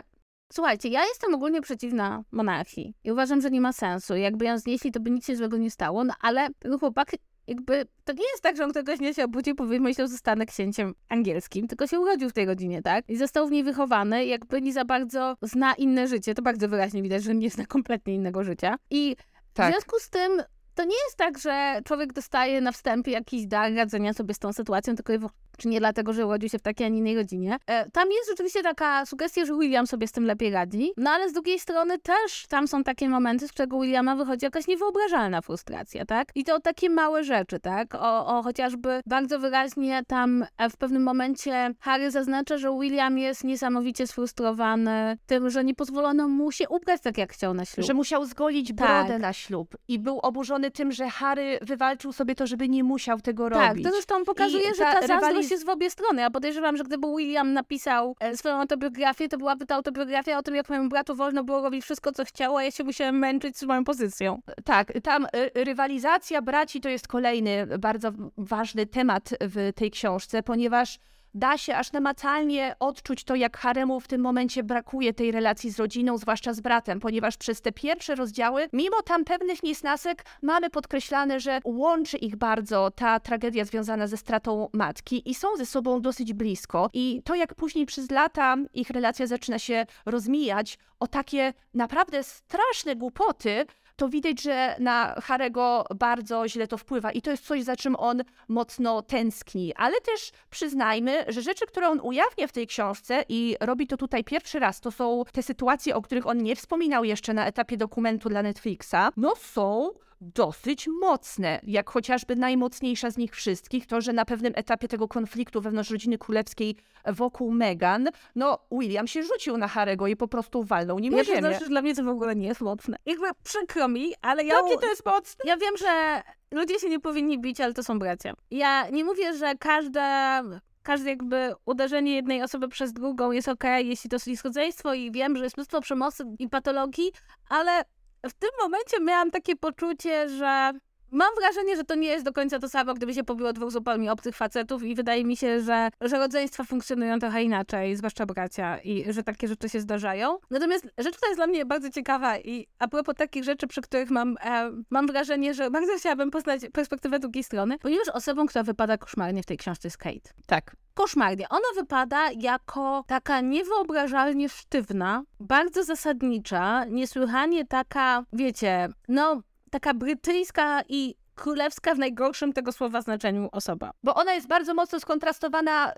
Słuchajcie, ja jestem ogólnie przeciwna monarchii i uważam, że nie ma sensu. Jakby ją znieśli, to by nic się złego nie stało, no ale ten chłopak jakby, to nie jest tak, że on któregoś dnia się obudził i pomyślał, że zostanę księciem angielskim, tylko się urodził w tej rodzinie, tak? I został w niej wychowany, jakby nie za bardzo zna inne życie, to bardzo wyraźnie widać, że nie zna kompletnie innego życia. I w Tak. związku z tym to nie jest tak, że człowiek dostaje na wstępie jakiś dar radzenia sobie z tą sytuacją, tylko czy nie dlatego, że urodził się w takiej, a nie innej rodzinie. E, tam jest rzeczywiście taka sugestia, że William sobie z tym lepiej radzi, no ale z drugiej strony też tam są takie momenty, z którego Williama wychodzi jakaś niewyobrażalna frustracja, tak? I to takie małe rzeczy, tak? O, o chociażby bardzo wyraźnie tam e, w pewnym momencie Harry zaznacza, że William jest niesamowicie sfrustrowany tym, że nie pozwolono mu się ubrać tak, jak chciał na ślub. Że musiał zgolić Tak. brodę na ślub i był oburzony tym, że Harry wywalczył sobie to, żeby nie musiał tego Tak, robić. to zresztą pokazuje, I że ta ta zazdrość rywaliz- jest w obie strony. Ja podejrzewam, że gdyby William napisał e, swoją autobiografię, to byłaby to autobiografia o tym, jak mojemu bratu wolno było robić wszystko, co chciało, a ja się musiałem męczyć z moją pozycją. Tak, tam y, rywalizacja braci to jest kolejny bardzo ważny temat w tej książce, ponieważ da się aż namacalnie odczuć to, jak Haremu w tym momencie brakuje tej relacji z rodziną, zwłaszcza z bratem, ponieważ przez te pierwsze rozdziały, mimo tam pewnych niesnasek, mamy podkreślane, że łączy ich bardzo ta tragedia związana ze stratą matki i są ze sobą dosyć blisko. I to, jak później przez lata ich relacja zaczyna się rozmijać o takie naprawdę straszne głupoty, to widać, że na Harego bardzo źle to wpływa i to jest coś, za czym on mocno tęskni. Ale też przyznajmy, że rzeczy, które on ujawnia w tej książce i robi to tutaj pierwszy raz, to są te sytuacje, o których on nie wspominał jeszcze na etapie dokumentu dla Netflixa, no są dosyć mocne, jak chociażby najmocniejsza z nich wszystkich, to, że na pewnym etapie tego konfliktu wewnątrz rodziny królewskiej wokół Meghan, no William się rzucił na Harego i po prostu walnął nim Ja na ziemię. że dla mnie to w ogóle nie jest mocne. Jakby przykro mi, ale ja... Jakie to jest mocne? Ja wiem, że ludzie się nie powinni bić, ale to są bracia. Ja nie mówię, że każda, każde jakby uderzenie jednej osoby przez drugą jest okej, jeśli to jest rodzeństwo i wiem, że jest mnóstwo przemocy i patologii, ale w tym momencie miałam takie poczucie, że mam wrażenie, że to nie jest do końca to samo, gdyby się pobiło dwóch zupełnie obcych facetów i wydaje mi się, że, że rodzeństwa funkcjonują trochę inaczej, zwłaszcza bracia i że takie rzeczy się zdarzają. Natomiast rzecz, która jest dla mnie bardzo ciekawa i a propos takich rzeczy, przy których mam, e, mam wrażenie, że bardzo chciałabym poznać perspektywę drugiej strony, ponieważ osobą, która wypada koszmarnie w tej książce jest Kate Tak. koszmarnie. Ona wypada jako taka niewyobrażalnie sztywna, bardzo zasadnicza, niesłychanie taka, wiecie, no, taka brytyjska i królewska w najgorszym tego słowa znaczeniu osoba. Bo ona jest bardzo mocno skontrastowana y,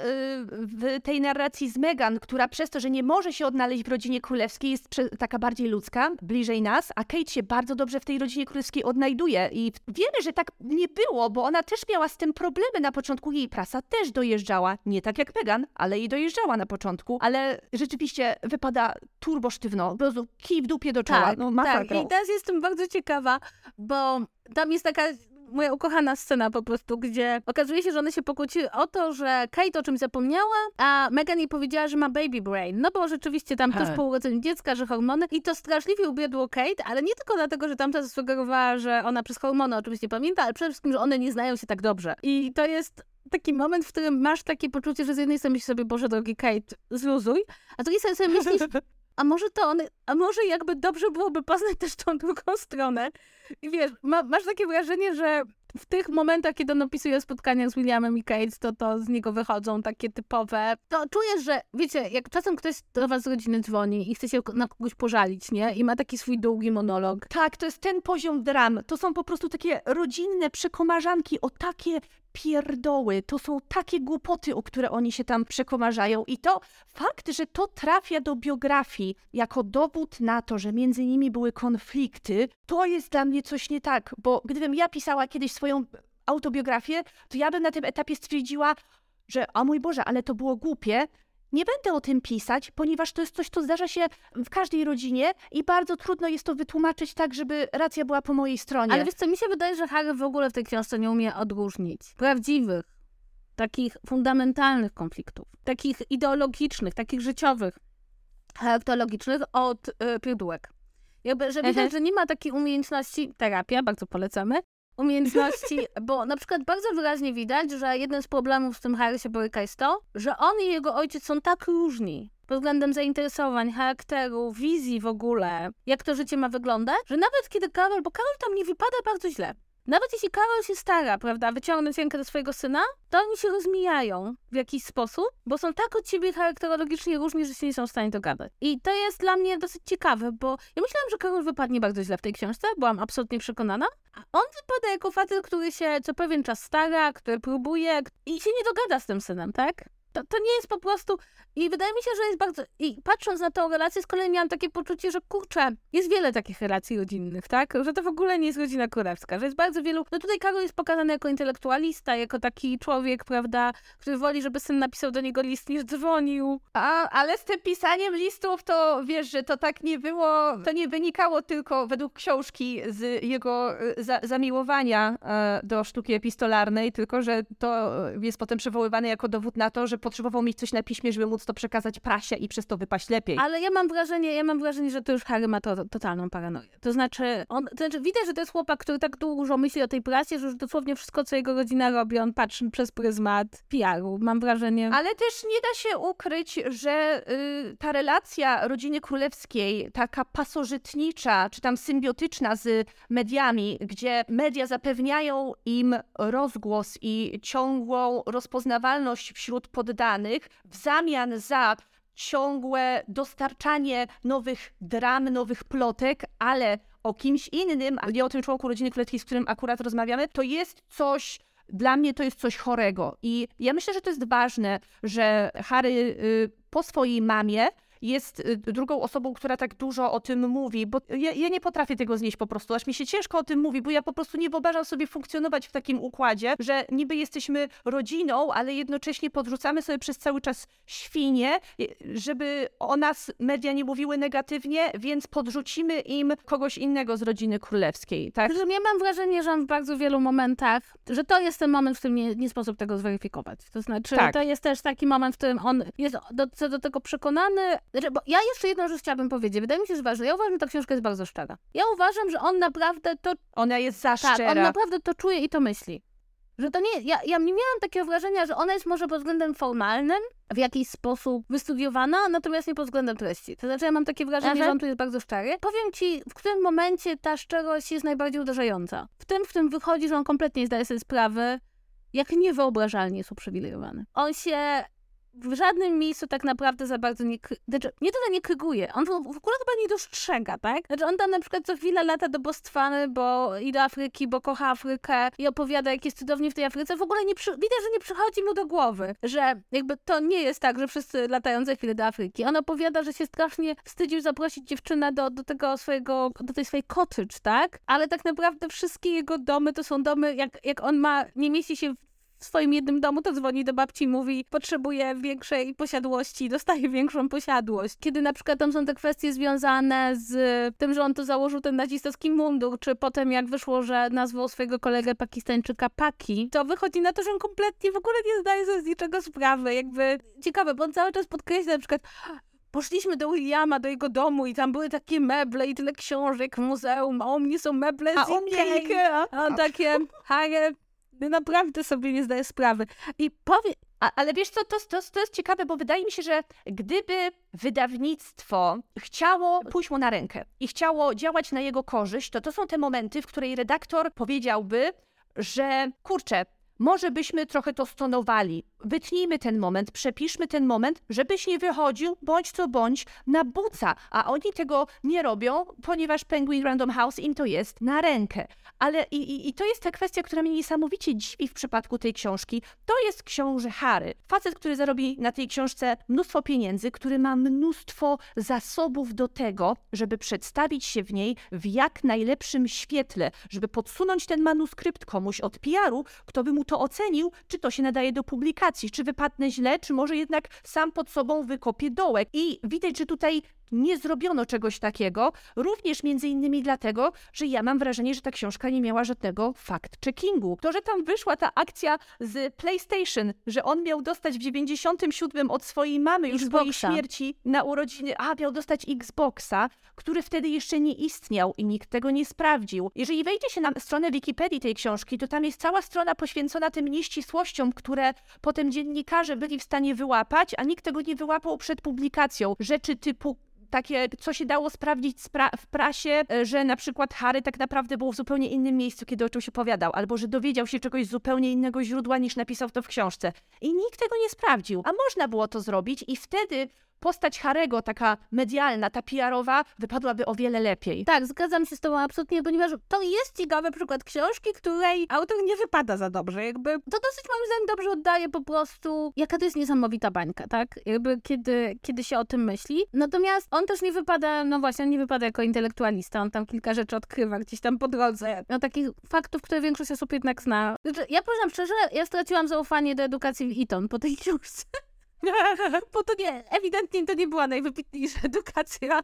w tej narracji z Meghan, która przez to, że nie może się odnaleźć w rodzinie królewskiej, jest taka bardziej ludzka, bliżej nas, a Kate się bardzo dobrze w tej rodzinie królewskiej odnajduje. I wiemy, że tak nie było, bo ona też miała z tym problemy na początku. Jej prasa też dojeżdżała, nie tak jak Meghan, ale jej dojeżdżała na początku. Ale rzeczywiście wypada turbo sztywno, po prostu kij w dupie do czoła. Tak, no, tak. I teraz jestem bardzo ciekawa, bo tam jest taka moja ukochana scena po prostu, gdzie okazuje się, że one się pokłóciły o to, że Kate o czymś zapomniała, a Megan jej powiedziała, że ma baby brain. No bo rzeczywiście tam tuż He. po urodzeniu dziecka, że hormony. I to straszliwie ubiedło Kate, ale nie tylko dlatego, że tamta zasugerowała, że ona przez hormony oczywiście pamięta, ale przede wszystkim, że one nie znają się tak dobrze. I to jest taki moment, w którym masz takie poczucie, że z jednej strony myślisz sobie, Boże drogi Kate, zluzuj, a z drugiej strony sobie myślisz, (laughs) a może to one, a może jakby dobrze byłoby poznać też tą drugą stronę. I wiesz, ma, masz takie wrażenie, że w tych momentach, kiedy on opisuje spotkania z Williamem i Kate, to to z niego wychodzą takie typowe. To czujesz, że wiecie, jak czasem ktoś do was z rodziny dzwoni i chce się na kogoś pożalić, nie? I ma taki swój długi monolog. Tak, to jest ten poziom dram. To są po prostu takie rodzinne przekomarzanki o takie pierdoły. To są takie głupoty, o które oni się tam przekomarzają. I to fakt, że to trafia do biografii jako dowód na to, że między nimi były konflikty, to jest dla mnie coś nie tak. Bo gdybym ja pisała kiedyś swoją autobiografię, to ja bym na tym etapie stwierdziła, że a mój Boże, ale to było głupie. Nie będę o tym pisać, ponieważ to jest coś, co zdarza się w każdej rodzinie i bardzo trudno jest to wytłumaczyć tak, żeby racja była po mojej stronie. Ale wiesz co, mi się wydaje, że Harry w ogóle w tej książce nie umie odróżnić prawdziwych, takich fundamentalnych konfliktów, takich ideologicznych, takich życiowych, charakterologicznych od y, pierdółek. Jakby, że widać, Mhm. że nie ma takiej umiejętności, terapia, bardzo polecamy, umiejętności, bo na przykład bardzo wyraźnie widać, że jeden z problemów, z tym Harry się boryka jest to, że on i jego ojciec są tak różni pod względem zainteresowań, charakteru, wizji w ogóle, jak to życie ma wyglądać, że nawet kiedy Karol, bo Karol tam nie wypada bardzo źle, nawet jeśli Karol się stara, prawda, wyciągnąć rękę do swojego syna, to oni się rozmijają w jakiś sposób, bo są tak od siebie charakterologicznie różni, że się nie są w stanie dogadać. I to jest dla mnie dosyć ciekawe, bo ja myślałam, że Karol wypadnie bardzo źle w tej książce, byłam absolutnie przekonana, a on wypada jako facet, który się co pewien czas stara, który próbuje i się nie dogada z tym synem, tak? To, to nie jest po prostu. I wydaje mi się, że jest bardzo. I patrząc na tę relację, z kolei miałam takie poczucie, że kurczę, jest wiele takich relacji rodzinnych, tak? Że to w ogóle nie jest rodzina królewska, że jest bardzo wielu. No tutaj Karol jest pokazany jako intelektualista, jako taki człowiek, prawda, który woli, żeby syn napisał do niego list niż dzwonił. A, ale z tym pisaniem listów to wiesz, że to tak nie było, to nie wynikało tylko według książki z jego y, za, zamiłowania e, do sztuki epistolarnej, tylko że to jest potem przywoływane jako dowód na to, że potrzebował mieć coś na piśmie, żeby móc to przekazać prasie i przez to wypaść lepiej. Ale ja mam wrażenie, ja mam wrażenie, że to już Harry ma to, totalną paranoję. To znaczy, on, to znaczy, widać, że to jest chłopak, który tak dużo myśli o tej prasie, że już dosłownie wszystko, co jego rodzina robi, on patrzy przez pryzmat PR-u. Mam wrażenie. Ale też nie da się ukryć, że y, ta relacja rodziny królewskiej, taka pasożytnicza, czy tam symbiotyczna z mediami, gdzie media zapewniają im rozgłos i ciągłą rozpoznawalność wśród poddanych w zamian za ciągłe dostarczanie nowych dram, nowych plotek, ale o kimś innym, a nie o tym członku rodziny królewskiej, z którym akurat rozmawiamy, to jest coś dla mnie to jest coś chorego. I ja myślę, że to jest ważne, że Harry y, po swojej mamie jest y, drugą osobą, która tak dużo o tym mówi, bo ja, ja, nie potrafię tego znieść po prostu, aż mi się ciężko o tym mówi, bo ja po prostu nie wyobrażam sobie funkcjonować w takim układzie, że niby jesteśmy rodziną, ale jednocześnie podrzucamy sobie przez cały czas świnie, y, żeby o nas media nie mówiły negatywnie, więc podrzucimy im kogoś innego z rodziny królewskiej, tak? Że ja mam wrażenie, że w bardzo wielu momentach, że to jest ten moment, w którym nie, nie sposób tego zweryfikować. To znaczy, tak. to jest też taki moment, w którym on jest do, co do tego przekonany, znaczy, bo ja jeszcze jedną rzecz chciałabym powiedzieć. Wydaje mi się, że ważne. Ja uważam, że ta książka jest bardzo szczera. Ja uważam, że on naprawdę to... Ona jest za tak, szczera. on naprawdę to czuje i to myśli. Że to nie... Ja, ja nie miałam takiego wrażenia, że ona jest może pod względem formalnym w jakiś sposób wystudiowana, natomiast nie pod względem treści. To znaczy, ja mam takie wrażenie, Aha. że on tu jest bardzo szczery. Powiem ci, w którym momencie ta szczerość jest najbardziej uderzająca. W tym, w którym wychodzi, że on kompletnie nie zdaje sobie sprawy, jak niewyobrażalnie jest uprzywilejowany. On się w żadnym miejscu tak naprawdę za bardzo nie, znaczy, nie tyle nie kryguje, on w ogóle chyba nie dostrzega, tak? Znaczy on tam na przykład co chwilę lata do Bostwany, bo i do Afryki, bo kocha Afrykę i opowiada, jak jest cudownie w tej Afryce. W ogóle nie przy... widać, że nie przychodzi mu do głowy, że jakby to nie jest tak, że wszyscy latają za chwilę do Afryki. On opowiada, że się strasznie wstydził zaprosić dziewczynę do, do tego swojego, do tej swojej cottage, tak? Ale tak naprawdę wszystkie jego domy to są domy, jak, jak on ma, nie mieści się w w swoim jednym domu, to dzwoni do babci i mówi, potrzebuje większej posiadłości, dostaje (laughs) większą posiadłość. Kiedy na przykład tam są te kwestie związane z tym, że on to założył ten nazistowski mundur, czy potem jak wyszło, że nazwał swojego kolegę pakistańczyka Paki, to wychodzi na to, że on kompletnie w ogóle nie zdaje sobie z niczego sprawy. Jakby ciekawe, bo on cały czas podkreśla na przykład poszliśmy do Williama, do jego domu i tam były takie meble i tyle książek w muzeum, a u mnie są meble z a Ikei. A on takie, Harry, naprawdę sobie nie zdaję sprawy. I powie... A, ale wiesz co, to, to, to jest ciekawe, bo wydaje mi się, że gdyby wydawnictwo chciało pójść mu na rękę i chciało działać na jego korzyść, to to są te momenty, w której redaktor powiedziałby, że kurczę, może byśmy trochę to stonowali. Wytnijmy ten moment, przepiszmy ten moment, żebyś nie wychodził bądź co bądź na buca. A oni tego nie robią, ponieważ Penguin Random House im to jest na rękę. Ale i, i, i to jest ta kwestia, która mnie niesamowicie dziwi w przypadku tej książki. To jest książę Harry. Facet, który zarobi na tej książce mnóstwo pieniędzy, który ma mnóstwo zasobów do tego, żeby przedstawić się w niej w jak najlepszym świetle, żeby podsunąć ten manuskrypt komuś od PR-u, kto by mu to ocenił, czy to się nadaje do publikacji, czy wypadnę źle, czy może jednak sam pod sobą wykopię dołek. I widać, że tutaj nie zrobiono czegoś takiego, również między innymi dlatego, że ja mam wrażenie, że ta książka nie miała żadnego fact-checkingu. To, że tam wyszła ta akcja z PlayStation, że on miał dostać w 97 od swojej mamy już Xboxa. swojej śmierci na urodziny, a miał dostać Xboxa, który wtedy jeszcze nie istniał i nikt tego nie sprawdził. Jeżeli wejdzie się na stronę Wikipedii tej książki, to tam jest cała strona poświęcona tym nieścisłościom, które potem dziennikarze byli w stanie wyłapać, a nikt tego nie wyłapał przed publikacją. Rzeczy typu takie, co się dało sprawdzić spra- w prasie, e, że na przykład Harry tak naprawdę był w zupełnie innym miejscu, kiedy o czymś opowiadał, albo że dowiedział się czegoś z zupełnie innego źródła niż napisał to w książce. I nikt tego nie sprawdził. A można było to zrobić i wtedy postać Harego, taka medialna, ta PR-owa, wypadłaby o wiele lepiej. Tak, zgadzam się z tobą absolutnie, ponieważ to jest ciekawy przykład książki, której autor nie wypada za dobrze. Jakby to dosyć moim zdaniem dobrze oddaje po prostu, jaka to jest niesamowita bańka, tak? Jakby kiedy, kiedy się o tym myśli. Natomiast on też nie wypada, no właśnie, on nie wypada jako intelektualista. On tam kilka rzeczy odkrywa gdzieś tam po drodze. No takich faktów, które większość osób jednak zna. Znaczy, ja powiem szczerze, ja straciłam zaufanie do edukacji w Eton po tej (laughs) książce. (laughs) Bo to nie, ewidentnie to nie była najwybitniejsza edukacja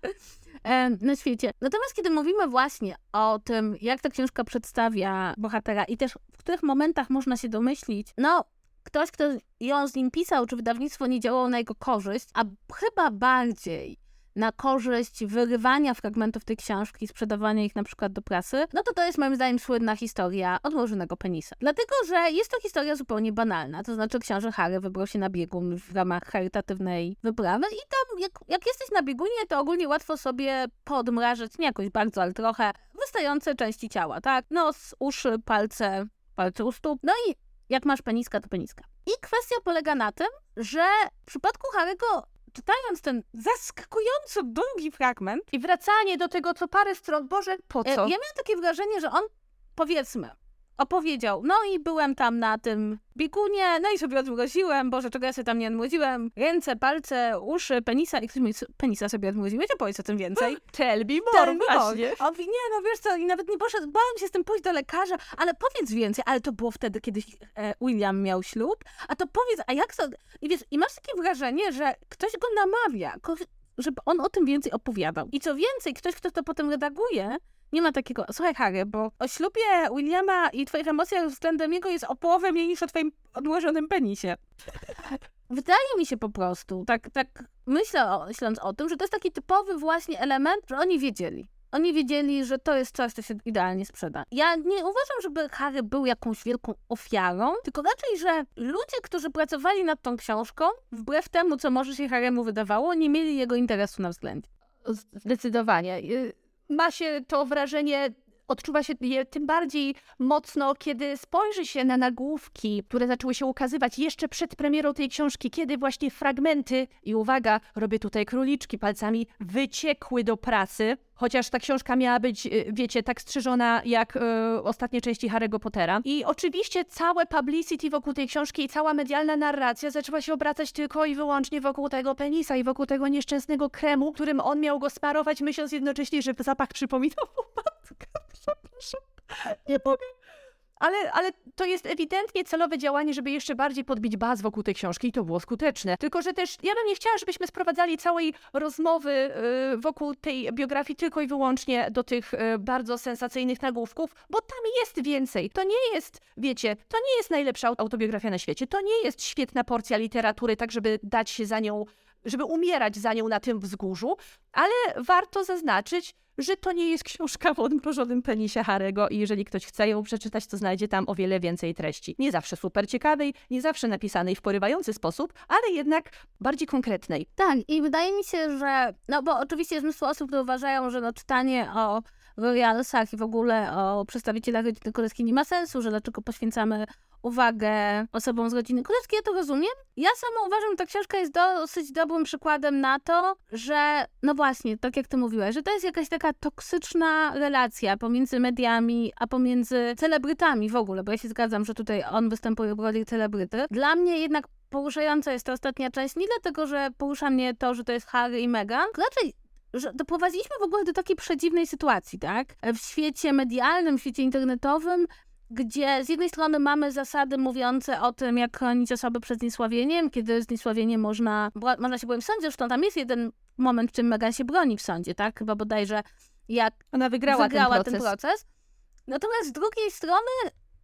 e, na świecie. Natomiast kiedy mówimy właśnie o tym, jak ta książka przedstawia bohatera i też w których momentach można się domyślić, no ktoś, kto ją z nim pisał, czy wydawnictwo nie działało na jego korzyść, a chyba bardziej na korzyść wyrywania fragmentów tej książki, sprzedawania ich na przykład do prasy, no to to jest moim zdaniem słynna historia odłożonego penisa. Dlatego, że jest to historia zupełnie banalna, to znaczy książę Harry wybrał się na biegun w ramach charytatywnej wyprawy i tam jak, jak jesteś na biegunie, to ogólnie łatwo sobie podmrażyć, nie jakoś bardzo, ale trochę, wystające części ciała, tak? Nos, uszy, palce, palce u stóp, no i jak masz peniska, to peniska. I kwestia polega na tym, że w przypadku Harego czytając ten zaskakująco długi fragment I wracanie do tego co parę stron, Boże, po E, co? Ja miałam takie wrażenie, że on, powiedzmy, opowiedział, no i byłem tam na tym biegunie, no i sobie odmroziłem, Boże, czego ja sobie tam nie odmroziłem, ręce, palce, uszy, penisa, i ktoś mówi, "Co- penisa sobie odmroziłeś, opowiedz o tym więcej. (laughs) Tell me more, Tell me more. nie, no wiesz co, i nawet nie poszedł, bałem się z tym pójść do lekarza, ale powiedz więcej, ale to było wtedy, kiedy e, William miał ślub, a to powiedz, a jak to, i wiesz, i masz takie wrażenie, że ktoś go namawia, żeby on o tym więcej opowiadał. I co więcej, ktoś, kto to potem redaguje, nie ma takiego, słuchaj Harry, bo o ślubie Williama i twoich emocjach względem jego jest o połowę mniej niż o twoim odłożonym penisie. Wydaje mi się po prostu, tak, tak myślę, o, myśląc o tym, że to jest taki typowy właśnie element, że oni wiedzieli. Oni wiedzieli, że to jest coś, co się idealnie sprzeda. Ja nie uważam, żeby Harry był jakąś wielką ofiarą, tylko raczej, że ludzie, którzy pracowali nad tą książką, wbrew temu, co może się Harrymu wydawało, nie mieli jego interesu na względzie. Zdecydowanie. Ma się to wrażenie, odczuwa się je tym bardziej mocno, kiedy spojrzy się na nagłówki, które zaczęły się ukazywać jeszcze przed premierą tej książki, kiedy właśnie fragmenty, i uwaga, robię tutaj króliczki palcami, wyciekły do prasy. Chociaż ta książka miała być, y, wiecie, tak strzeżona jak y, ostatnie części Harry'ego Pottera. I oczywiście całe publicity wokół tej książki i cała medialna narracja zaczęła się obracać tylko i wyłącznie wokół tego penisa i wokół tego nieszczęsnego kremu, którym on miał go sparować, myśląc jednocześnie, że zapach przypominał matkę. (laughs) Przepraszam. Nie mogę. Ale, ale to jest ewidentnie celowe działanie, żeby jeszcze bardziej podbić baz wokół tej książki i to było skuteczne. Tylko, że też ja bym nie chciała, żebyśmy sprowadzali całej rozmowy y, wokół tej biografii tylko i wyłącznie do tych y, bardzo sensacyjnych nagłówków, bo tam jest więcej. To nie jest, wiecie, to nie jest najlepsza aut- autobiografia na świecie. To nie jest świetna porcja literatury, tak żeby dać się za nią, żeby umierać za nią na tym wzgórzu, ale warto zaznaczyć, że to nie jest książka o odmrożonym penisie Harego i jeżeli ktoś chce ją przeczytać, to znajdzie tam o wiele więcej treści. Nie zawsze super ciekawej, nie zawsze napisanej w porywający sposób, ale jednak bardziej konkretnej. Tak, i wydaje mi się, że, no bo oczywiście jest mnóstwo osób, które uważają, że no czytanie o royalsach i w ogóle o przedstawicielach rodziny królewskiej nie ma sensu, że dlaczego poświęcamy uwagę osobom z rodziny królewskiej, ja to rozumiem. Ja sama uważam, że ta książka jest dosyć dobrym przykładem na to, że no właśnie, tak jak ty mówiłaś, że to jest jakaś taka toksyczna relacja pomiędzy mediami, a pomiędzy celebrytami w ogóle, bo ja się zgadzam, że tutaj on występuje w roli celebryty. Dla mnie jednak poruszająca jest ta ostatnia część, nie dlatego, że porusza mnie to, że to jest Harry i Meghan, raczej że doprowadziliśmy w ogóle do takiej przedziwnej sytuacji, tak? W świecie medialnym, w świecie internetowym, gdzie z jednej strony mamy zasady mówiące o tym, jak chronić osoby przed zniesławieniem, kiedy zniesławienie można, można się bronić w sądzie, zresztą tam jest jeden moment, w czym Meghan się broni w sądzie, tak? Chyba bodajże jak Ona wygrała, wygrała ten ten proces. proces. Natomiast z drugiej strony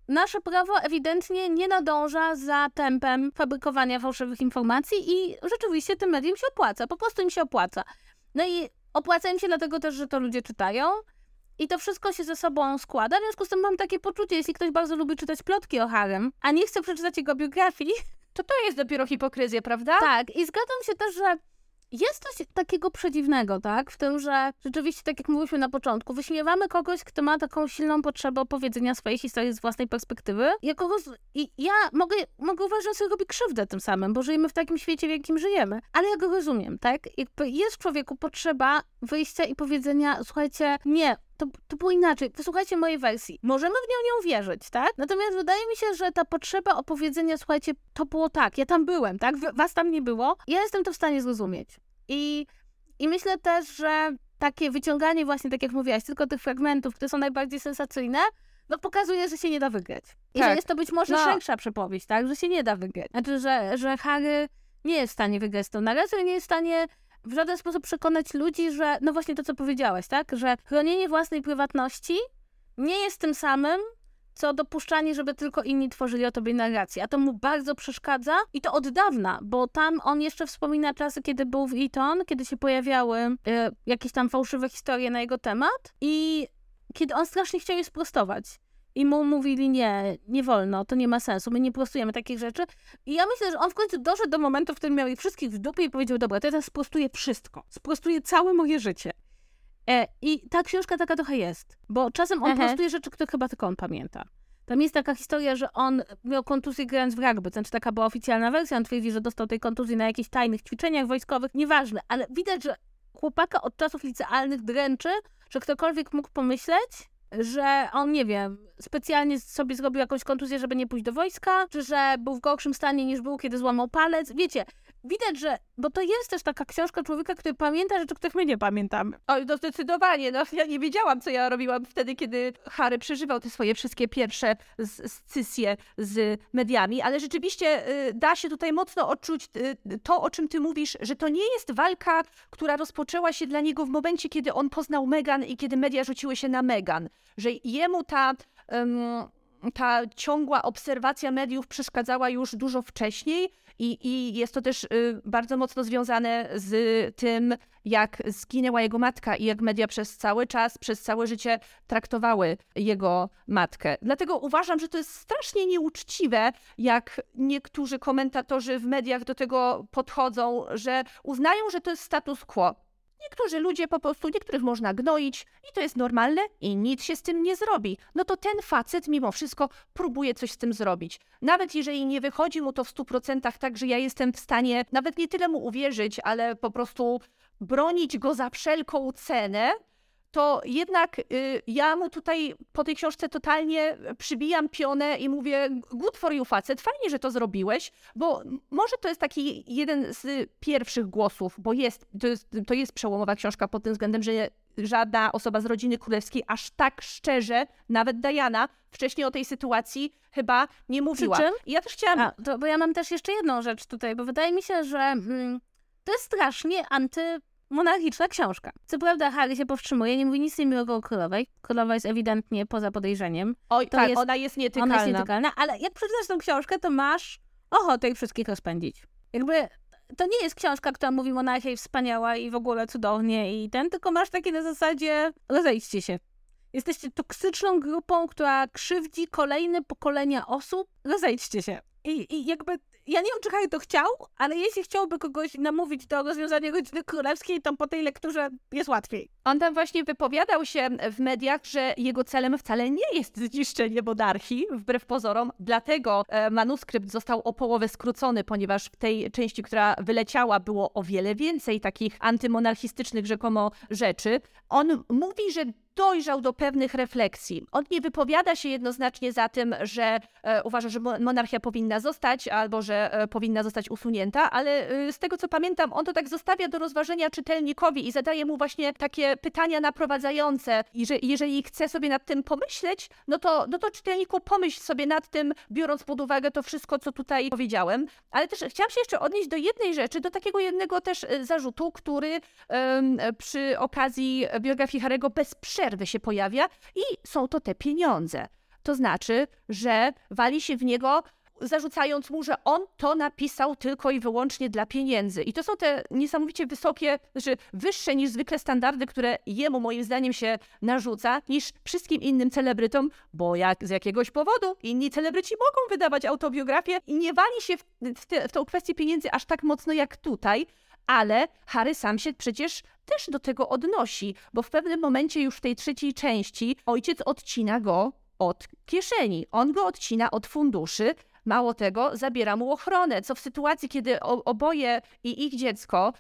nasze prawo ewidentnie nie nadąża za tempem fabrykowania fałszywych informacji i rzeczywiście tym medium się opłaca, po prostu im się opłaca. No i opłaca im się dlatego też, że to ludzie czytają i to wszystko się ze sobą składa, w związku z tym mam takie poczucie, jeśli ktoś bardzo lubi czytać plotki o Harem, a nie chce przeczytać jego biografii, (laughs) To to jest dopiero hipokryzja, prawda? tak, i zgadzam się też, że jest coś takiego przedziwnego, tak? W tym, że rzeczywiście, tak jak mówiliśmy na początku, wyśmiewamy kogoś, kto ma taką silną potrzebę opowiedzenia swojej historii z własnej perspektywy. Ja kogoś, I ja mogę, mogę uważać, że sobie robi krzywdę tym samym, bo żyjemy w takim świecie, w jakim żyjemy. Ale ja go rozumiem, tak? Jakby jest w człowieku potrzeba wyjścia i powiedzenia, słuchajcie, nie, to, to było inaczej. Wysłuchajcie mojej wersji. Możemy w nią nie uwierzyć, tak? Natomiast wydaje mi się, że ta potrzeba opowiedzenia, słuchajcie, to było tak, ja tam byłem, tak? Was tam nie było. Ja jestem to w stanie zrozumieć. I, i myślę też, że takie wyciąganie właśnie, tak jak mówiłaś, tylko tych fragmentów, które są najbardziej sensacyjne, no pokazuje, że się nie da wygrać. I tak. że jest to być może no. szersza przepowiedź, tak? Że się nie da wygrać. Znaczy, że, że Harry nie jest w stanie wygrać z tą narracją, nie jest w stanie w żaden sposób przekonać ludzi, że, no właśnie to, co powiedziałaś, tak? Że chronienie własnej prywatności nie jest tym samym, co dopuszczanie, żeby tylko inni tworzyli o tobie narrację. A to mu bardzo przeszkadza i to od dawna, bo tam on jeszcze wspomina czasy, kiedy był w Eton, kiedy się pojawiały y, jakieś tam fałszywe historie na jego temat i kiedy on strasznie chciał je sprostować. I mu mówili, nie, nie wolno, to nie ma sensu, my nie prostujemy takich rzeczy. I ja myślę, że on w końcu doszedł do momentu, w którym miał ich wszystkich w dupie i powiedział, dobra, to teraz sprostuję wszystko. Sprostuję całe moje życie. E, I ta książka taka trochę jest, bo czasem on Aha. prostuje rzeczy, które chyba tylko on pamięta. Tam jest taka historia, że on miał kontuzję grając w rugby, znaczy taka była oficjalna wersja, on twierdzi, że dostał tej kontuzji na jakichś tajnych ćwiczeniach wojskowych, nieważne, ale widać, że chłopaka od czasów licealnych dręczy, że ktokolwiek mógł pomyśleć, że on, nie wiem, specjalnie sobie zrobił jakąś kontuzję, żeby nie pójść do wojska, czy że był w gorszym stanie niż był, kiedy złamał palec. Wiecie, widać, że, bo to jest też taka książka człowieka, który pamięta rzeczy, których my nie pamiętamy. O, no zdecydowanie, no ja nie wiedziałam, co ja robiłam wtedy, kiedy Harry przeżywał te swoje wszystkie pierwsze scysje z mediami, ale rzeczywiście y, da się tutaj mocno odczuć y, to, o czym ty mówisz, że to nie jest walka, która rozpoczęła się dla niego w momencie, kiedy on poznał Megan i kiedy media rzuciły się na Megan, że jemu ta... ta ciągła obserwacja mediów przeszkadzała już dużo wcześniej i, I jest to też y, bardzo mocno związane z tym, jak zginęła jego matka i jak media przez cały czas, przez całe życie traktowały jego matkę. Dlatego uważam, że to jest strasznie nieuczciwe, jak niektórzy komentatorzy w mediach do tego podchodzą, że uznają, że to jest status quo. Niektórzy ludzie po prostu, niektórych można gnoić i to jest normalne i nic się z tym nie zrobi. No to ten facet mimo wszystko próbuje coś z tym zrobić. Nawet jeżeli nie wychodzi mu to w 100% tak, że ja jestem w stanie nawet nie tyle mu uwierzyć, ale po prostu bronić go za wszelką cenę, to jednak y, ja mu tutaj po tej książce totalnie przybijam pionę i mówię, good for you facet, fajnie, że to zrobiłeś, bo może to jest taki jeden z pierwszych głosów, bo jest, to jest, to jest przełomowa książka pod tym względem, że żadna osoba z rodziny królewskiej aż tak szczerze, nawet Diana, wcześniej o tej sytuacji chyba nie mówiła. Przy czym? Ja też chciałam... A, to, bo ja mam też jeszcze jedną rzecz tutaj, bo wydaje mi się, że mm, to jest strasznie anty monarchiczna książka. Co prawda Harry się powstrzymuje, nie mówi nic niemiłego o królowej. Królowa jest ewidentnie poza podejrzeniem. Oj, to tak, jest, ona jest nietykalna. Ona jest nietykalna, ale jak przeczytasz tę książkę, to masz ochotę ich wszystkich rozpędzić. Jakby to nie jest książka, która mówi monarchia jest wspaniała i w ogóle cudownie i ten, tylko masz takie na zasadzie rozejdźcie się. Jesteście toksyczną grupą, która krzywdzi kolejne pokolenia osób. Rozejdźcie się. I, I jakby ja nie wiem, czy Harry to chciał, ale jeśli chciałby kogoś namówić do rozwiązania godziny królewskiej, to po tej lekturze jest łatwiej. On tam właśnie wypowiadał się w mediach, że jego celem wcale nie jest zniszczenie monarchii, wbrew pozorom. Dlatego e, manuskrypt został o połowę skrócony, ponieważ w tej części, która wyleciała, było o wiele więcej takich antymonarchistycznych rzekomo rzeczy. On mówi, że dojrzał do pewnych refleksji. On nie wypowiada się jednoznacznie za tym, że e, uważa, że monarchia powinna zostać albo że e, powinna zostać usunięta, ale e, z tego co pamiętam, on to tak zostawia do rozważenia czytelnikowi i zadaje mu właśnie takie pytania naprowadzające. I że jeżeli chce sobie nad tym pomyśleć, no to, no to czytelniku pomyśl sobie nad tym, biorąc pod uwagę to wszystko, co tutaj powiedziałem. Ale też chciałam się jeszcze odnieść do jednej rzeczy, do takiego jednego też e, zarzutu, który przy okazji biografii Harego bez przerwy się pojawia i są to te pieniądze. To znaczy, że wali się w niego zarzucając mu, że on to napisał tylko i wyłącznie dla pieniędzy. I to są te niesamowicie wysokie, znaczy wyższe niż zwykle standardy, które jemu moim zdaniem się narzuca, niż wszystkim innym celebrytom, bo jak z jakiegoś powodu inni celebryci mogą wydawać autobiografię i nie wali się w, w, te, w tą kwestię pieniędzy aż tak mocno jak tutaj, ale Harry sam się przecież też do tego odnosi, bo w pewnym momencie już w tej trzeciej części ojciec odcina go od kieszeni. On go odcina od funduszy, Mało tego, zabiera mu ochronę, co w sytuacji, kiedy oboje i ich dziecko,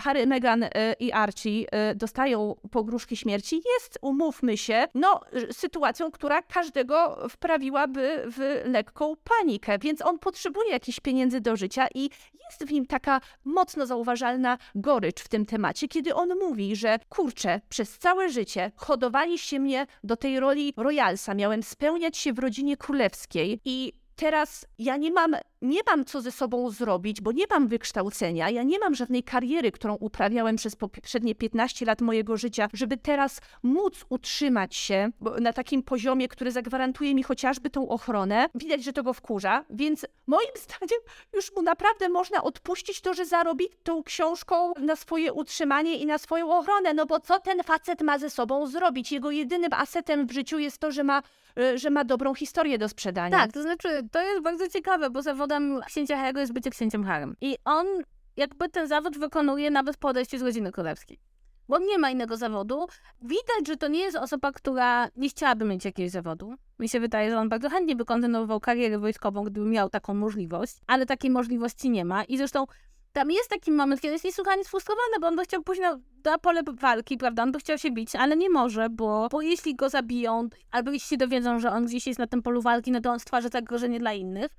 Harry, Meghan e, i Archie, e, dostają pogróżki śmierci, jest, umówmy się, no, sytuacją, która każdego wprawiłaby w lekką panikę, więc on potrzebuje jakichś pieniędzy do życia i jest w nim taka mocno zauważalna gorycz w tym temacie, kiedy on mówi, że kurczę, przez całe życie hodowaliście mnie do tej roli royalsa, miałem spełniać się w rodzinie królewskiej i teraz ja nie mam nie mam co ze sobą zrobić, bo nie mam wykształcenia, ja nie mam żadnej kariery, którą uprawiałem przez poprzednie 15 lat mojego życia, żeby teraz móc utrzymać się na takim poziomie, który zagwarantuje mi chociażby tą ochronę. Widać, że to go wkurza, więc moim (laughs) zdaniem już mu naprawdę można odpuścić to, że zarobi tą książką na swoje utrzymanie i na swoją ochronę, no bo co ten facet ma ze sobą zrobić? Jego jedynym asetem w życiu jest to, że ma, y, że ma dobrą historię do sprzedania. Tak, to znaczy, to jest bardzo ciekawe, bo zawod zawodem księcia Harry'ego jest bycie księciem Harrym. I on jakby ten zawód wykonuje nawet po odejściu z rodziny królewskiej. Bo nie ma innego zawodu. Widać, że to nie jest osoba, która nie chciałaby mieć jakiegoś zawodu. Mi się wydaje, że on bardzo chętnie by kontynuował karierę wojskową, gdyby miał taką możliwość, ale takiej możliwości nie ma. I zresztą tam jest taki moment, kiedy jest niesłychanie sfrustrowany, bo on by chciał pójść na, na pole walki, prawda? On by chciał się bić, ale nie może, bo, bo jeśli go zabiją, albo jeśli się dowiedzą, że on gdzieś jest na tym polu walki, no to on stwarza zagrożenie dla innych.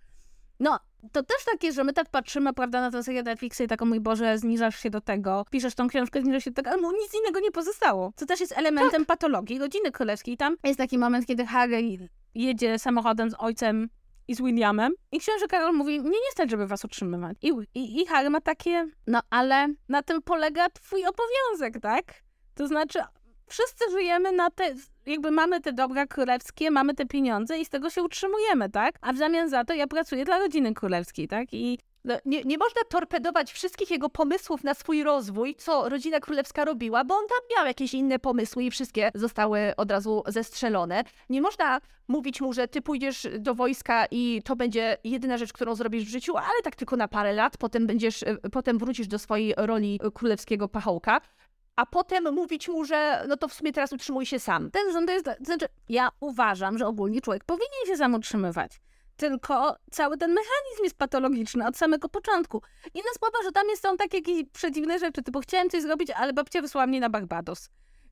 No, to też takie, że my tak patrzymy, prawda, na tę serię Netflixa i tak, o mój Boże, zniżasz się do tego, piszesz tą książkę, zniżasz się do tego, ale mu nic innego nie pozostało. Co też jest elementem tak. patologii rodziny królewskiej. Tam jest taki moment, kiedy Harry jedzie samochodem z ojcem i z Williamem i książę Karol mówi, mnie nie stać, żeby was utrzymywać. I, i, I Harry ma takie, no ale na tym polega twój obowiązek, tak? To znaczy, wszyscy żyjemy na te, jakby mamy te dobra królewskie, mamy te pieniądze i z tego się utrzymujemy, tak? A w zamian za to ja pracuję dla rodziny królewskiej, tak? I no, nie, nie można torpedować wszystkich jego pomysłów na swój rozwój, co rodzina królewska robiła, bo on tam miał jakieś inne pomysły i wszystkie zostały od razu zestrzelone. Nie można mówić mu, że ty pójdziesz do wojska i to będzie jedyna rzecz, którą zrobisz w życiu, ale tak tylko na parę lat, potem będziesz, potem wrócisz do swojej roli królewskiego pachołka a potem mówić mu, że no to w sumie teraz utrzymuj się sam. Ten rząd to jest, znaczy ja uważam, że ogólnie człowiek powinien się sam utrzymywać. Tylko cały ten mechanizm jest patologiczny od samego początku. Inna sprawa, że tam są takie jakieś przedziwne rzeczy, typu chciałem coś zrobić, ale babcia wysłała mnie na Barbados.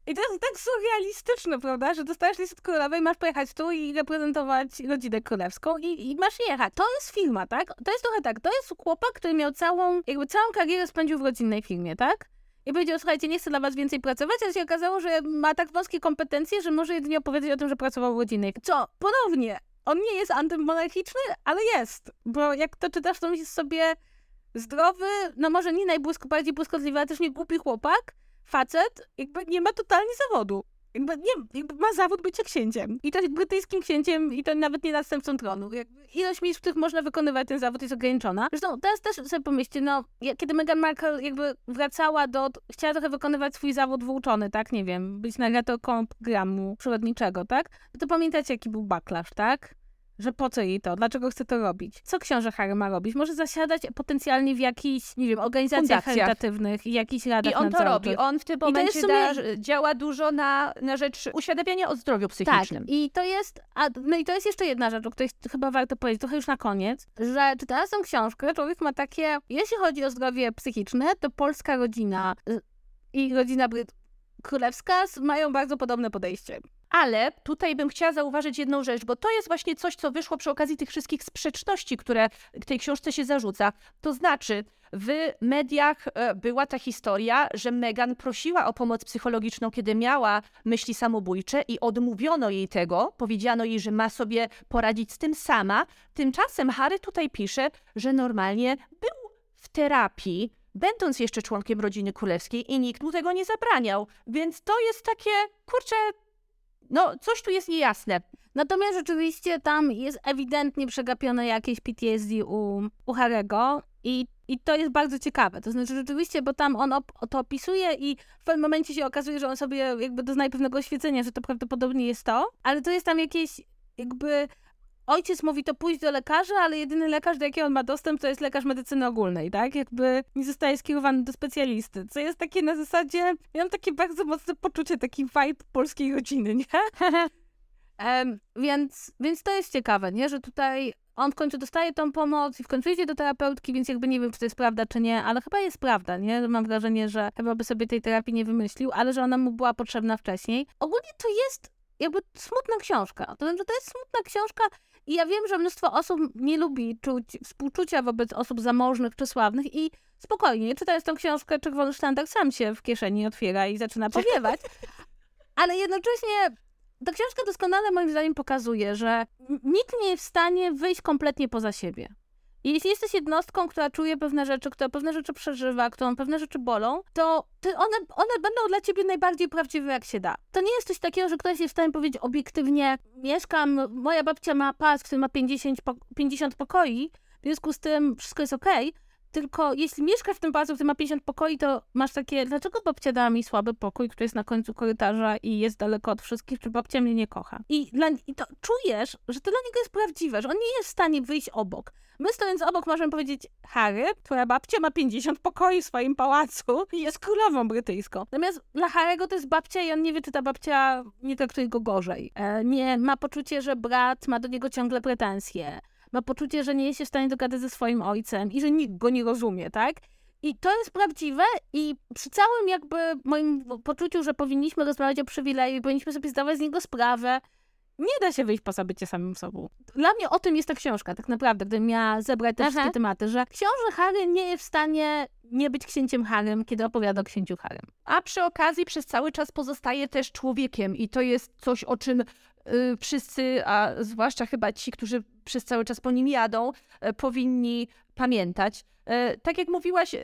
I to jest tak surrealistyczne, prawda, że dostajesz list królowej, masz pojechać tu i reprezentować rodzinę królewską i, i, masz jechać. To jest firma, tak? To jest trochę tak, to jest chłopak, który miał całą, jakby całą karierę spędził w rodzinnej firmie, tak? I powiedział, słuchajcie, nie chcę dla was więcej pracować, ale się okazało, że ma tak wąskie kompetencje, że może jedynie opowiedzieć o tym, że pracował w rodzinie. Co? Ponownie, on nie jest antymonarchiczny, ale jest. Bo jak to czytasz, to myślisz sobie zdrowy, no może nie najbardziej błyskotliwy, ale też nie głupi chłopak, facet, jakby nie ma totalnie zawodu jakby, nie, jakby ma zawód bycia księciem. I to brytyjskim księciem, i to nawet nie następcą tronu. Jakby ilość miejsc, w których można wykonywać ten zawód jest ograniczona. Zresztą teraz też sobie pomyślcie, no, kiedy Meghan Markle jakby wracała do, chciała trochę wykonywać swój zawód włóczony, tak, nie wiem, być na retrokomprogramu przyrodniczego, tak, to pamiętacie, jaki był backlash, tak? Że po co jej to, dlaczego chce to robić. Co książę Harry ma robić? Może zasiadać potencjalnie w jakichś, nie wiem, organizacjach charytatywnych i jakichś radach I on to robi. On w tym momencie sumie... da, działa dużo na, na rzecz uświadamiania o zdrowiu psychicznym. Tak, i to jest, a, no i to jest jeszcze jedna rzecz, o której chyba warto powiedzieć, trochę już na koniec, że czytając tą książkę, człowiek ma takie, jeśli chodzi o zdrowie psychiczne, to polska rodzina y, i rodzina Bryt królewska mają bardzo podobne podejście. Ale tutaj bym chciała zauważyć jedną rzecz, bo to jest właśnie coś, co wyszło przy okazji tych wszystkich sprzeczności, które tej książce się zarzuca. To znaczy, w mediach e, była ta historia, że Meghan prosiła o pomoc psychologiczną, kiedy miała myśli samobójcze i odmówiono jej tego. Powiedziano jej, że ma sobie poradzić z tym sama. Tymczasem Harry tutaj pisze, że normalnie był w terapii, będąc jeszcze członkiem rodziny królewskiej i nikt mu tego nie zabraniał. Więc to jest takie, kurczę, no, coś tu jest niejasne. Natomiast rzeczywiście tam jest ewidentnie przegapione jakieś PTSD u, u Harego i, i to jest bardzo ciekawe. To znaczy rzeczywiście, bo tam on op to opisuje i w pewnym momencie się okazuje, że on sobie jakby doznaje pewnego oświecenia, że to prawdopodobnie jest to, ale to jest tam jakieś jakby ojciec mówi to pójść do lekarza, ale jedyny lekarz, do jakiego on ma dostęp, to jest lekarz medycyny ogólnej, tak? Jakby nie zostaje skierowany do specjalisty, co jest takie na zasadzie, mam takie bardzo mocne poczucie, taki vibe polskiej rodziny, nie? (laughs) um, więc, więc to jest ciekawe, nie? Że tutaj on w końcu dostaje tą pomoc i w końcu idzie do terapeutki, więc jakby nie wiem, czy to jest prawda, czy nie, ale chyba jest prawda, nie? Mam wrażenie, że chyba by sobie tej terapii nie wymyślił, ale że ona mu była potrzebna wcześniej. Ogólnie to jest jakby smutna książka. To znaczy, to jest smutna książka i ja wiem, że mnóstwo osób nie lubi czuć współczucia wobec osób zamożnych czy sławnych i spokojnie, czytając tą książkę, czerwony sztandar sam się w kieszeni otwiera i zaczyna (laughs) powiewać. Ale jednocześnie ta książka doskonale moim zdaniem pokazuje, że nikt nie jest w stanie wyjść kompletnie poza siebie. I jeśli jesteś jednostką, która czuje pewne rzeczy, która pewne rzeczy przeżywa, którą pewne rzeczy bolą, to, one, one będą dla ciebie najbardziej prawdziwe, jak się da. To nie jest coś takiego, że ktoś jest w stanie powiedzieć obiektywnie, mieszkam, moja babcia ma pas, który ma 50, 50 pokoi, w związku z tym wszystko jest okej, okay, tylko jeśli mieszkasz w tym pałacu, który ma 50 pokoi, to masz takie, dlaczego babcia dała mi słaby pokój, który jest na końcu korytarza i jest daleko od wszystkich, czy babcia mnie nie kocha? I, dla, i to czujesz, że to dla niego jest prawdziwe, że on nie jest w stanie wyjść obok. My stojąc obok możemy powiedzieć, Harry, twoja babcia ma 50 pokoi w swoim pałacu i jest królową brytyjską. Natomiast dla Harry'ego to jest babcia i on nie wie, czy ta babcia nie traktuje go gorzej. E, nie ma poczucie, że brat ma do niego ciągle pretensje ma poczucie, że nie jest się w stanie dogadać ze swoim ojcem i że nikt go nie rozumie, tak? I to jest prawdziwe i przy całym jakby moim poczuciu, że powinniśmy rozmawiać o przywileju i powinniśmy sobie zdawać z niego sprawę, nie da się wyjść poza bycie samym sobą. Dla mnie o tym jest ta książka, tak naprawdę, gdybym miała zebrać te Aha. wszystkie tematy, że książę Harry nie jest w stanie nie być księciem Harrym, kiedy opowiada o księciu Harrym. A przy okazji przez cały czas pozostaje też człowiekiem i to jest coś, o czym wszyscy, a zwłaszcza chyba ci, którzy przez cały czas po nim jadą, y, powinni pamiętać. Y, tak jak mówiłaś,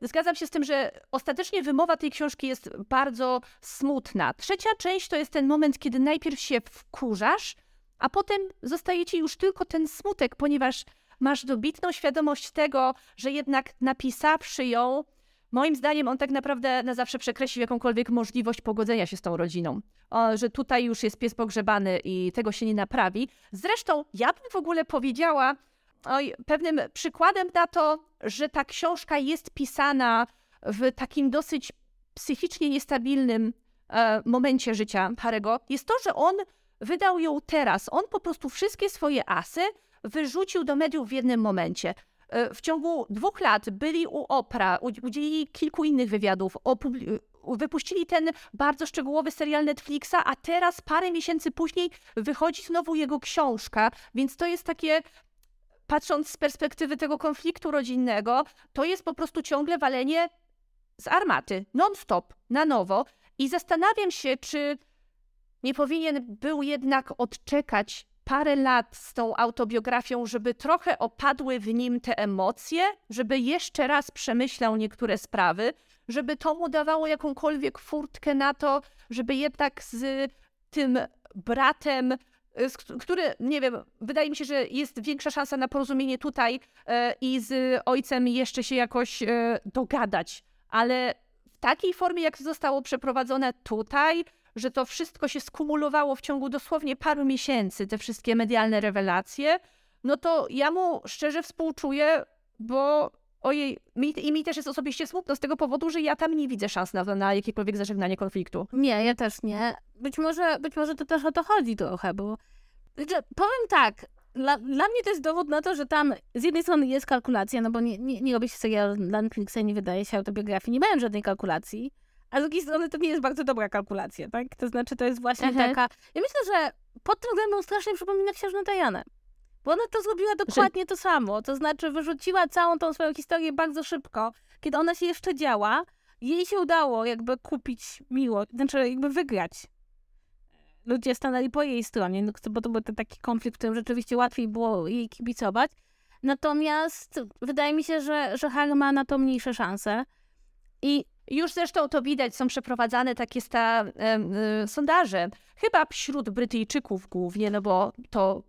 zgadzam się z tym, że ostatecznie wymowa tej książki jest bardzo smutna. Trzecia część to jest ten moment, kiedy najpierw się wkurzasz, a potem zostaje ci już tylko ten smutek, ponieważ masz dobitną świadomość tego, że jednak napisawszy ją, moim zdaniem on tak naprawdę na zawsze przekreślił jakąkolwiek możliwość pogodzenia się z tą rodziną. O, że tutaj już jest pies pogrzebany i tego się nie naprawi. Zresztą ja bym w ogóle powiedziała, oj, pewnym przykładem na to, że ta książka jest pisana w takim dosyć psychicznie niestabilnym e, momencie życia Harego, jest to, że on wydał ją teraz. On po prostu wszystkie swoje asy wyrzucił do mediów w jednym momencie. E, w ciągu dwóch lat byli u Opra, udzielili kilku innych wywiadów, wypuścili ten bardzo szczegółowy serial Netflixa, a teraz parę miesięcy później wychodzi znowu jego książka, więc to jest takie patrząc z perspektywy tego konfliktu rodzinnego, to jest po prostu ciągle walenie z armaty, non-stop, na nowo. I zastanawiam się, czy nie powinien był jednak odczekać parę lat z tą autobiografią, żeby trochę opadły w nim te emocje, żeby jeszcze raz przemyślał niektóre sprawy, żeby to mu dawało jakąkolwiek furtkę na to, żeby jednak z tym bratem, który, nie wiem, wydaje mi się, że jest większa szansa na porozumienie tutaj e, i z ojcem jeszcze się jakoś e, dogadać, ale w takiej formie, jak zostało przeprowadzone tutaj, że to wszystko się skumulowało w ciągu dosłownie paru miesięcy, te wszystkie medialne rewelacje, no to ja mu szczerze współczuję, bo ojej, mi, i mi też jest osobiście smutno z tego powodu, że ja tam nie widzę szans na, na jakiekolwiek zażegnanie konfliktu. Nie, ja też nie. Być może, być może to też o to chodzi trochę, bo znaczy, powiem tak, dla, dla mnie to jest dowód na to, że tam z jednej strony jest kalkulacja, no bo nie, nie, nie robi się serial dla Netflixa, nie wydaje się autobiografii, nie mają żadnej kalkulacji, a z drugiej strony to nie jest bardzo dobra kalkulacja, tak? To znaczy, to jest właśnie mhm. taka... Ja myślę, że pod tym względem strasznie przypomina księżnę Dianę. Bo ona to zrobiła dokładnie że... to samo. To znaczy, wyrzuciła całą tą swoją historię bardzo szybko, kiedy ona się jeszcze działa. Jej się udało jakby kupić miłość, znaczy jakby wygrać. Ludzie stanęli po jej stronie, no, bo to był ten taki konflikt, w którym rzeczywiście łatwiej było jej kibicować. Natomiast wydaje mi się, że, że Harry ma na to mniejsze szanse. I już zresztą to widać, są przeprowadzane takie sta, y, sondaże, chyba wśród Brytyjczyków głównie, no bo to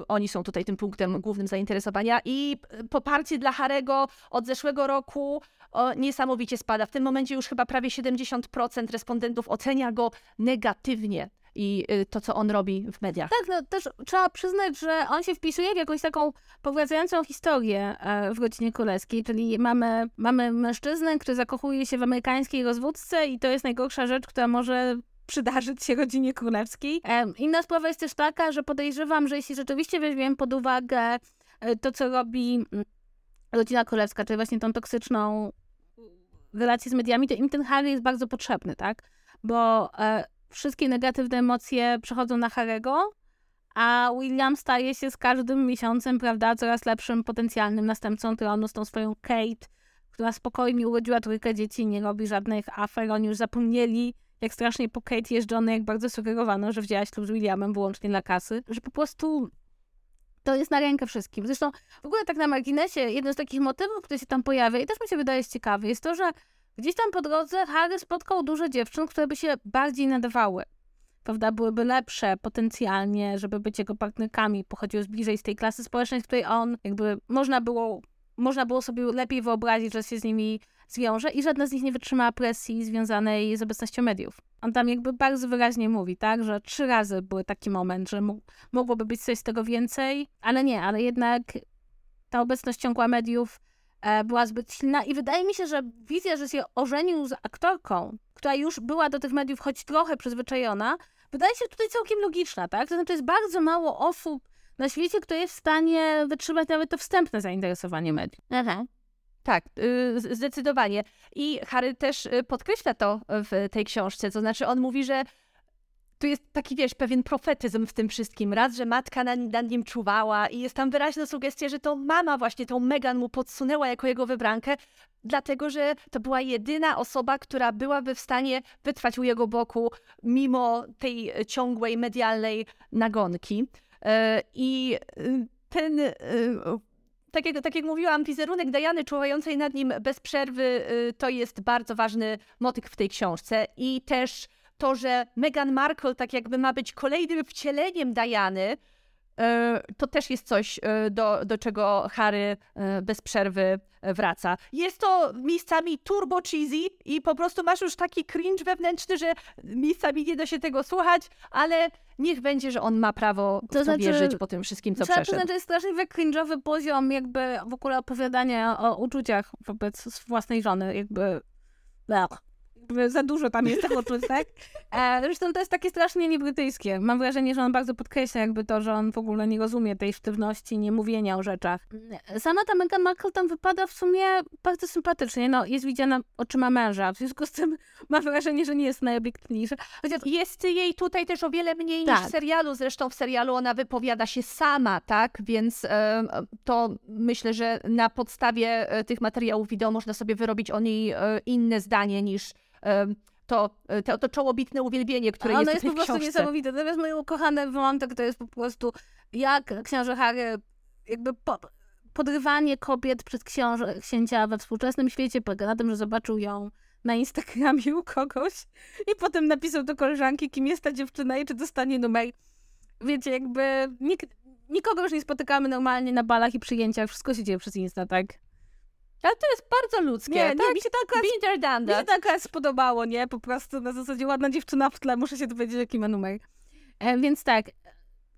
y, oni są tutaj tym punktem głównym zainteresowania i poparcie dla Harego od zeszłego roku o, niesamowicie spada. W tym momencie już chyba prawie 70% respondentów ocenia go negatywnie. I y, to, co on robi w mediach. Tak, no też trzeba przyznać, że on się wpisuje w jakąś taką powracającą historię e, w rodzinie królewskiej, czyli mamy, mamy mężczyznę, który zakochuje się w amerykańskiej rozwódce i to jest najgorsza rzecz, która może przydarzyć się rodzinie królewskiej. E, inna sprawa jest też taka, że podejrzewam, że jeśli rzeczywiście weźmiemy pod uwagę e, to, co robi mm, rodzina królewska, czyli właśnie tą toksyczną relację z mediami, to im ten Harry jest bardzo potrzebny, tak? Bo wszystkie negatywne emocje przechodzą na Harego, a William staje się z każdym miesiącem, prawda, coraz lepszym potencjalnym następcą tronu z tą swoją Kate, która spokojnie urodziła trójkę dzieci, nie robi żadnych afer, oni już zapomnieli, jak strasznie po Kate jeżdżono, jak bardzo sugerowano, że wzięła ślub z Williamem wyłącznie dla kasy, że po prostu to jest na rękę wszystkim. Zresztą w ogóle tak na marginesie, jeden z takich motywów, który się tam pojawia i też mi się wydaje ciekawy, jest to, że gdzieś tam po drodze Harry spotkał dużo dziewczyn, które by się bardziej nadawały. Prawda, byłyby lepsze potencjalnie, żeby być jego partnerkami, pochodziły z bliżej z tej klasy społecznej, w której on jakby można było, można było sobie lepiej wyobrazić, że się z nimi zwiąże i żadna z nich nie wytrzymała presji związanej z obecnością mediów. On tam jakby bardzo wyraźnie mówi, tak, że trzy razy był taki moment, że mogłoby być coś z tego więcej, ale nie, ale jednak ta obecność ciągła mediów była zbyt silna i wydaje mi się, że wizja, że się ożenił z aktorką, która już była do tych mediów choć trochę przyzwyczajona, wydaje się tutaj całkiem logiczna, tak? To znaczy jest bardzo mało osób na świecie, które jest w stanie wytrzymać nawet to wstępne zainteresowanie mediów. Aha. Tak, y, zdecydowanie. I Harry też y, podkreśla to w tej książce, to znaczy on mówi, że tu jest taki, wiesz, pewien profetyzm w tym wszystkim. Raz, że matka nad nim czuwała i jest tam wyraźna sugestia, że to mama właśnie tą Megan mu podsunęła jako jego wybrankę, dlatego, że to była jedyna osoba, która byłaby w stanie wytrwać u jego boku mimo tej ciągłej medialnej nagonki. E, I y, ten tak jak, tak jak mówiłam, wizerunek Dajany czuwającej nad nim bez przerwy y, to jest bardzo ważny motyw w tej książce i też to, że Meghan Markle tak jakby ma być kolejnym wcieleniem Diany, E, to też jest coś, e, do, do czego Harry e, bez przerwy wraca. Jest to miejscami turbo cheesy i po prostu masz już taki cringe wewnętrzny, że miejscami nie da się tego słuchać, ale niech będzie, że on ma prawo to, to znaczy, wierzyć po tym wszystkim, co przeszedł. To jest strasznie cringe'owy poziom jakby w ogóle opowiadania o uczuciach wobec własnej żony, jakby... Blech za dużo tam jest tego uczutek. E, zresztą to jest takie strasznie niebrytyjskie. Mam wrażenie, że on bardzo podkreśla jakby to, że on w ogóle nie rozumie tej sztywności, nie mówienia o rzeczach. Sama ta Meghan Markle tam wypada w sumie bardzo sympatycznie. No, jest widziana oczyma męża, w związku z tym (laughs) mam wrażenie, że nie jest najobiektywniejsza. Chociaż jest jej tutaj też o wiele mniej tak. niż w serialu. Zresztą w serialu ona wypowiada się sama, tak? Więc to myślę, że na podstawie e, tych materiałów wideo można sobie wyrobić o niej e, inne zdanie niż to, to, to czołobitne uwielbienie, które jest w tej jest po prostu niesamowite. Natomiast mój ukochany wątek to jest po prostu jak książę Harry jakby po, podrywanie kobiet przez książę, księcia we współczesnym świecie polega na tym, że zobaczył ją na Instagramie u kogoś i potem napisał do koleżanki, kim jest ta dziewczyna i czy dostanie numer. Wiecie, jakby nikt, nikogo już nie spotykamy normalnie na balach i przyjęciach, wszystko się dzieje przez Insta, tak? Ale to jest bardzo ludzkie. Nie, tak? nie mi się to akurat, mi się to akurat spodobało, nie? Po prostu na zasadzie ładna dziewczyna w tle, muszę się dowiedzieć, jaki ma numer. E, więc tak,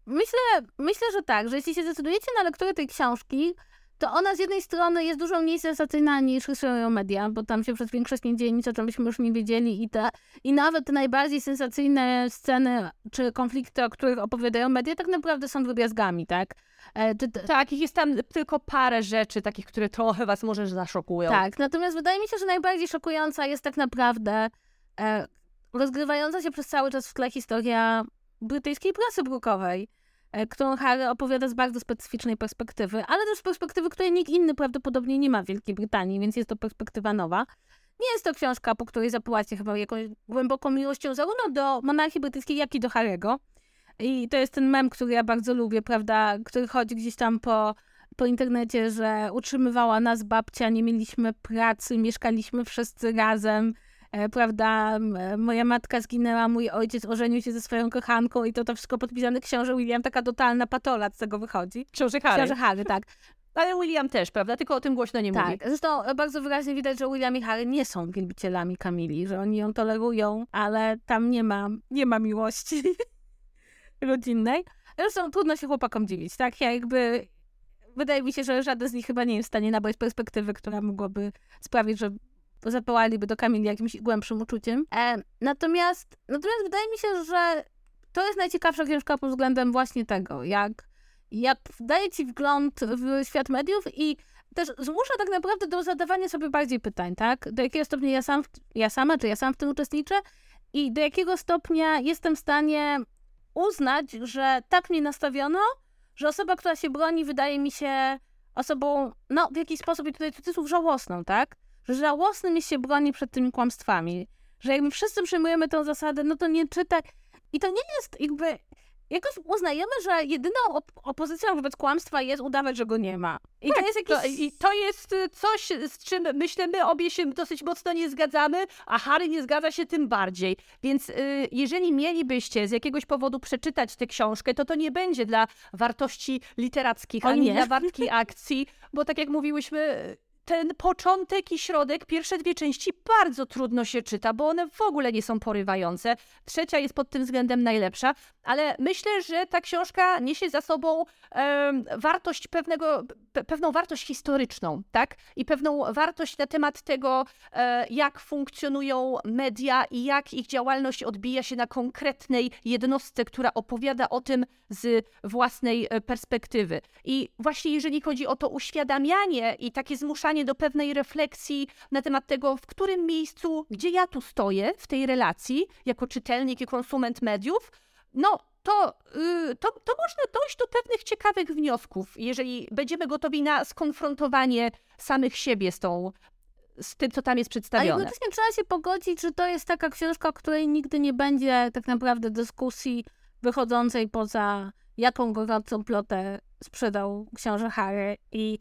myślę, myślę, że tak, że jeśli się zdecydujecie na lekturę tej książki, to ona z jednej strony jest dużo mniej sensacyjna niż rysują media, bo tam się przez większość nie dzieje nic, o czym byśmy już nie wiedzieli i, te, i nawet te najbardziej sensacyjne sceny czy konflikty, o których opowiadają media, tak naprawdę są drobiazgami, tak? E, ty, tak, jest tam tylko parę rzeczy takich, które trochę was może zaszokują. Tak, natomiast wydaje mi się, że najbardziej szokująca jest tak naprawdę e, rozgrywająca się przez cały czas w tle historia brytyjskiej prasy brukowej którą Harry opowiada z bardzo specyficznej perspektywy, ale też z perspektywy, której nikt inny prawdopodobnie nie ma w Wielkiej Brytanii, więc jest to perspektywa nowa. Nie jest to książka, po której zapłacie chyba jakąś głęboką miłością zarówno do monarchii brytyjskiej, jak i do Harry'ego. I to jest ten mem, który ja bardzo lubię, prawda, który chodzi gdzieś tam po, po internecie, że utrzymywała nas babcia, nie mieliśmy pracy, mieszkaliśmy wszyscy razem, e, prawda, moja matka zginęła, mój ojciec ożenił się ze swoją kochanką i to to wszystko podpisane książę William, taka totalna patola z tego wychodzi. Książę Harry. Książę Harry, tak. (laughs) Ale William też, prawda? Tylko o tym głośno nie mówi. Tak, zresztą bardzo wyraźnie widać, że William i Harry nie są wielbicielami Kamili, że oni ją tolerują, ale tam nie ma, nie ma miłości (laughs) rodzinnej. Zresztą trudno się chłopakom dziwić, tak? Ja jakby... Wydaje mi się, że żaden z nich chyba nie jest w stanie nabrać perspektywy, która mogłaby sprawić, że zapełaliby do Kamili jakimś głębszym uczuciem. E, natomiast, natomiast wydaje mi się, że to jest najciekawsza książka pod względem właśnie tego, jak, jak daje ci wgląd w świat mediów i też zmusza tak naprawdę do zadawania sobie bardziej pytań, tak? Do jakiego stopnia ja, sam, ja sama, czy ja sam w tym uczestniczę i do jakiego stopnia jestem w stanie uznać, że tak mnie nastawiono, że osoba, która się broni, wydaje mi się osobą, no w jakiś sposób, i tutaj cudzysłów, żałosną, tak? Że żałosnym jest się broni przed tymi kłamstwami. Że jak my wszyscy przyjmujemy tę zasadę, no to nie czytaj. I to nie jest jakby jakoś uznajemy, że jedyną op opozycją wobec kłamstwa jest udawać, że go nie ma. I tak, to jest jakiś... I to jest y, coś, z czym myślę, my obie się dosyć mocno nie zgadzamy, a Harry nie zgadza się tym bardziej. Więc y, jeżeli mielibyście z jakiegoś powodu przeczytać tę książkę, to to nie będzie dla wartości literackich, o ani nie. dla wartki (laughs) akcji, bo tak jak mówiłyśmy ten początek i środek, pierwsze dwie części bardzo trudno się czyta, bo one w ogóle nie są porywające. Trzecia jest pod tym względem najlepsza, ale myślę, że ta książka niesie za sobą e, wartość pewnego, pe, pewną wartość historyczną, tak? I pewną wartość na temat tego, e, jak funkcjonują media i jak ich działalność odbija się na konkretnej jednostce, która opowiada o tym z własnej e, perspektywy. I właśnie jeżeli chodzi o to uświadamianie i takie zmuszanie do pewnej refleksji na temat tego, w którym miejscu, gdzie ja tu stoję w tej relacji, jako czytelnik i konsument mediów, no to, yy, to, to można dojść do pewnych ciekawych wniosków, jeżeli będziemy gotowi na skonfrontowanie samych siebie z tą z tym, co tam jest przedstawione. Ale jednocześnie trzeba się pogodzić, że to jest taka książka, której nigdy nie będzie tak naprawdę dyskusji wychodzącej poza jaką gorącą plotę sprzedał książę Harry i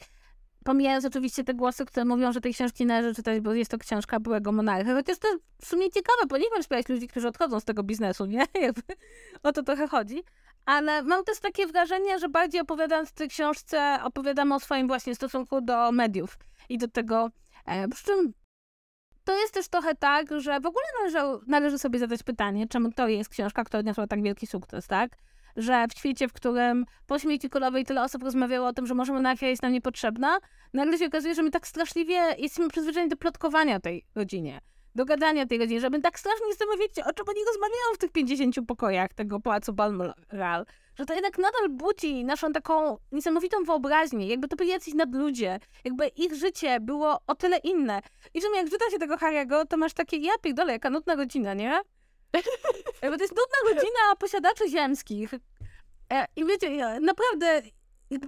Pomijając oczywiście te głosy, które mówią, że tej książki należy czytać, bo jest to książka byłego monarchy. Chociaż to w sumie ciekawe, bo nie wiem wspierać ludzi, którzy odchodzą z tego biznesu, nie? (laughs) o to trochę chodzi. Ale mam też takie wrażenie, że bardziej opowiadając w tej książce, opowiadamy o swoim właśnie stosunku do mediów i do tego. E, przy czym to jest też trochę tak, że w ogóle należy, należy sobie zadać pytanie, czemu to jest książka, która odniosła tak wielki sukces, tak? Że w świecie, w którym po śmierci królowej tyle osób rozmawiało o tym, że może monarchia jest nam niepotrzebna, nagle się okazuje, że my tak straszliwie jesteśmy przyzwyczajeni do plotkowania tej rodzinie, do gadania tej rodzinie, że my tak strasznie chcemy wiedzieć, o czym oni rozmawiają w tych 50 pokojach tego pałacu Balmoral, że to jednak nadal budzi naszą taką niesamowitą wyobraźnię, jakby to byli jacyś nadludzie, jakby ich życie było o tyle inne. I że jak czyta się tego Harry'ego, to masz takie, ja pierdolę, jaka nudna rodzina, nie? (laughs) Bo to jest nudna rodzina posiadaczy ziemskich. E, I wiecie, ja, naprawdę,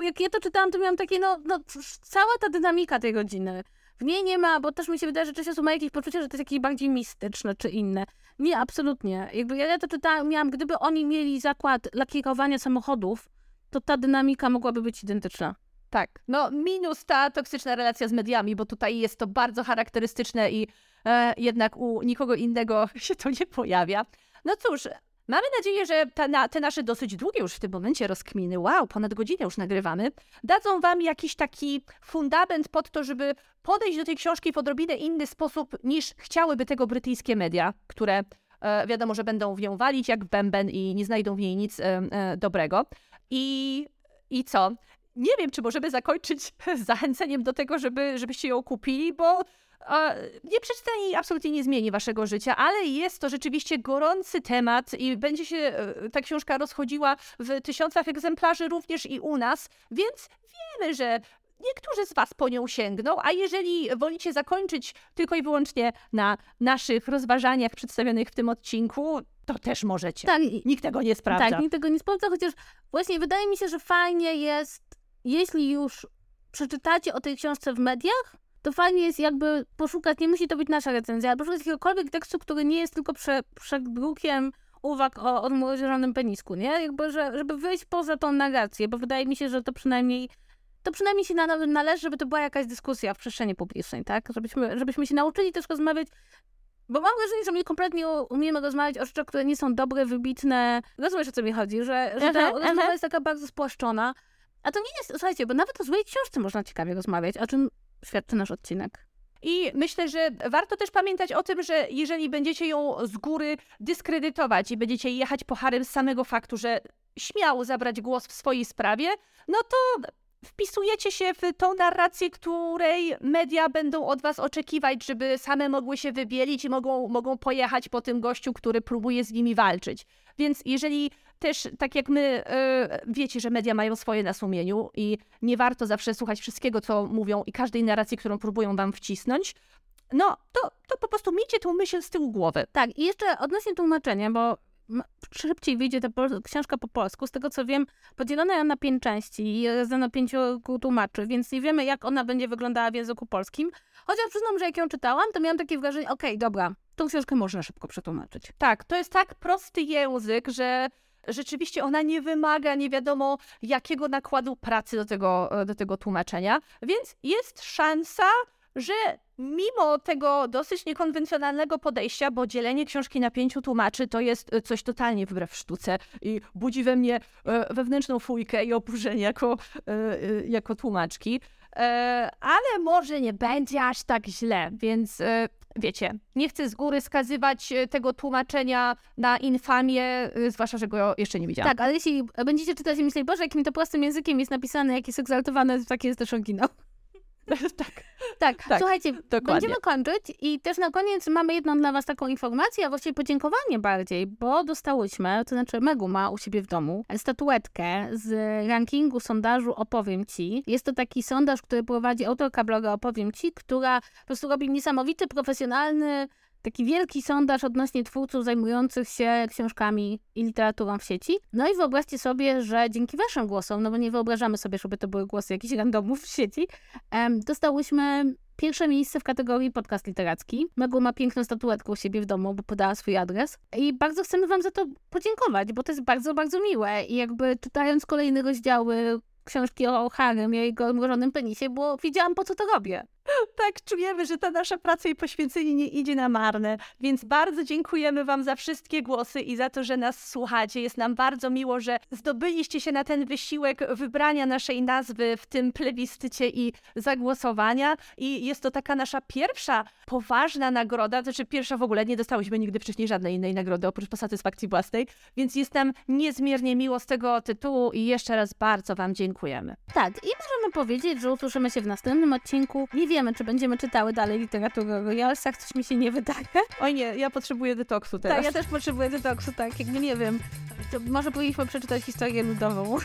jak ja to czytałam, to miałam takie, no, no, cała ta dynamika tej rodziny. W niej nie ma, bo też mi się wydaje, że często ma jakieś poczucie, że to jest jakieś bardziej mistyczne czy inne. Nie, absolutnie. Jakby ja to czytałam, miałam, gdyby oni mieli zakład lakierowania samochodów, to ta dynamika mogłaby być identyczna. Tak, no minus ta toksyczna relacja z mediami, bo tutaj jest to bardzo charakterystyczne i jednak u nikogo innego (laughs) się to nie pojawia. No cóż, mamy nadzieję, że te, na, te nasze dosyć długie już w tym momencie rozkminy, wow, ponad godzinę już nagrywamy, dadzą wam jakiś taki fundament pod to, żeby podejść do tej książki w odrobinę inny sposób niż chciałyby tego brytyjskie media, które e, wiadomo, że będą w nią walić jak bęben i nie znajdą w niej nic e, e, dobrego. I, I co? Nie wiem, czy możemy zakończyć (laughs) zachęceniem do tego, żeby, żebyście ją kupili, bo nie przeczytanie absolutnie nie zmieni waszego życia, ale jest to rzeczywiście gorący temat i będzie się e, ta książka rozchodziła w tysiącach egzemplarzy również i u nas, więc wiemy, że niektórzy z Was po nią sięgną, a jeżeli wolicie zakończyć tylko i wyłącznie na naszych rozważaniach przedstawionych w tym odcinku, to też możecie. Tak, nikt tego nie sprawdza. Tak, nikt tego nie sprawdza, chociaż właśnie wydaje mi się, że fajnie jest, jeśli już przeczytacie o tej książce w mediach, to fajnie jest jakby poszukać, nie musi to być nasza recenzja, ale poszukać jakiegokolwiek tekstu, który nie jest tylko prze, przedrukiem uwag o odmrożonym penisku, nie? Jakby, że, żeby wyjść poza tą narrację, bo wydaje mi się, że to przynajmniej to przynajmniej się na, należy, żeby to była jakaś dyskusja w przestrzeni publicznej, tak? Żebyśmy, żebyśmy się nauczyli też rozmawiać bo mam wrażenie, że my kompletnie umiemy rozmawiać o rzeczach, które nie są dobre, wybitne. Rozumiesz, o co mi chodzi? Że, że ta rozmowa jest taka bardzo spłaszczona. A to nie jest, słuchajcie, bo nawet o złej książce można ciekawie rozmawiać, o czym świadczy nasz odcinek. I myślę, że warto też pamiętać o tym, że jeżeli będziecie ją z góry dyskredytować i będziecie jechać po Harym z samego faktu, że śmiał zabrać głos w swojej sprawie, no to wpisujecie się w tą narrację, której media będą od was oczekiwać, żeby same mogły się wybielić i mogą, mogą pojechać po tym gościu, który próbuje z nimi walczyć. Więc jeżeli też, tak jak my, yy, wiecie, że media mają swoje na sumieniu i nie warto zawsze słuchać wszystkiego, co mówią i każdej narracji, którą próbują wam wcisnąć, no to, to po prostu miejcie tą myśl z tyłu głowy. Tak, i jeszcze odnośnie tłumaczenia, bo szybciej wyjdzie ta książka po polsku. Z tego co wiem, podzielona ją na pięć części i na pięciu tłumaczy, więc nie wiemy, jak ona będzie wyglądała w języku polskim. Chociaż przyznam, że jak ją czytałam, to miałam takie wrażenie, okej, okay, dobra, tą książkę można szybko przetłumaczyć. Tak, to jest tak prosty język, że rzeczywiście ona nie wymaga nie wiadomo jakiego nakładu pracy do tego, do tego tłumaczenia, więc jest szansa, że mimo tego dosyć niekonwencjonalnego podejścia, bo dzielenie książki na pięciu tłumaczy to jest e, coś totalnie wbrew sztuce i budzi we mnie e, wewnętrzną fujkę i oburzenie jako, e, jako tłumaczki. Ale może nie będzie aż tak źle, więc wiecie, nie chcę z góry skazywać tego tłumaczenia na infamię, zwłaszcza, że go jeszcze nie widziałam. Tak, ale jeśli będziecie czytać i myśleć, Boże, jakim to prostym językiem jest napisane, jak jest egzaltowane, to taki jest też oryginał. (laughs) tak. Tak, tak, słuchajcie, dokładnie. będziemy kończyć i też na koniec mamy jedną dla was taką informację, a właściwie podziękowanie bardziej, bo dostałyśmy, to znaczy Megu ma u siebie w domu statuetkę z rankingu sondażu Opowiem Ci. Jest to taki sondaż, który prowadzi autorka bloga Opowiem Ci, która po prostu robi niesamowity, profesjonalny taki wielki sondaż odnośnie twórców zajmujących się książkami i literaturą w sieci. No i wyobraźcie sobie, że dzięki waszym głosom, no bo nie wyobrażamy sobie, żeby to były głosy jakichś randomów w sieci, um, dostałyśmy pierwsze miejsce w kategorii podcast literacki. Megu ma piękną statuetkę u siebie w domu, bo podała swój adres. I bardzo chcemy wam za to podziękować, bo to jest bardzo, bardzo miłe. I jakby czytając kolejne rozdziały książki o Harrym i jego mrożonym penisie, bo wiedziałam, po co to robię. (laughs) Tak, czujemy, że ta nasza praca i poświęcenie nie idzie na marne. Więc bardzo dziękujemy Wam za wszystkie głosy i za to, że nas słuchacie. Jest nam bardzo miło, że zdobyliście się na ten wysiłek wybrania naszej nazwy w tym plebiscycie i zagłosowania. I jest to taka nasza pierwsza poważna nagroda, znaczy pierwsza w ogóle, nie dostałyśmy nigdy wcześniej żadnej innej nagrody oprócz satysfakcji własnej, więc jest nam niezmiernie miło z tego tytułu i jeszcze raz bardzo Wam dziękujemy. Tak, i możemy powiedzieć, że usłyszymy się w następnym odcinku. Nie wiem, wiemy, czy będziemy czytały dalej literaturę o royalsach, coś mi się nie wydaje. Oj nie, ja potrzebuję detoksu teraz. Tak, ja też potrzebuję detoksu, tak, jakby nie wiem. To może powinniśmy przeczytać historię ludową. (laughs)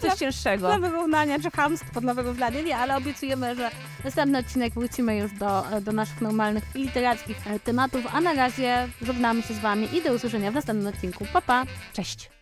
Coś cięższego. Dla wyrównania, czy hamstwo dla wyrównania, nie, ale obiecujemy, że następny odcinek wrócimy już do, do naszych normalnych literackich tematów, a na razie żegnamy się z Wami i do usłyszenia w następnym odcinku. Pa, pa! Cześć!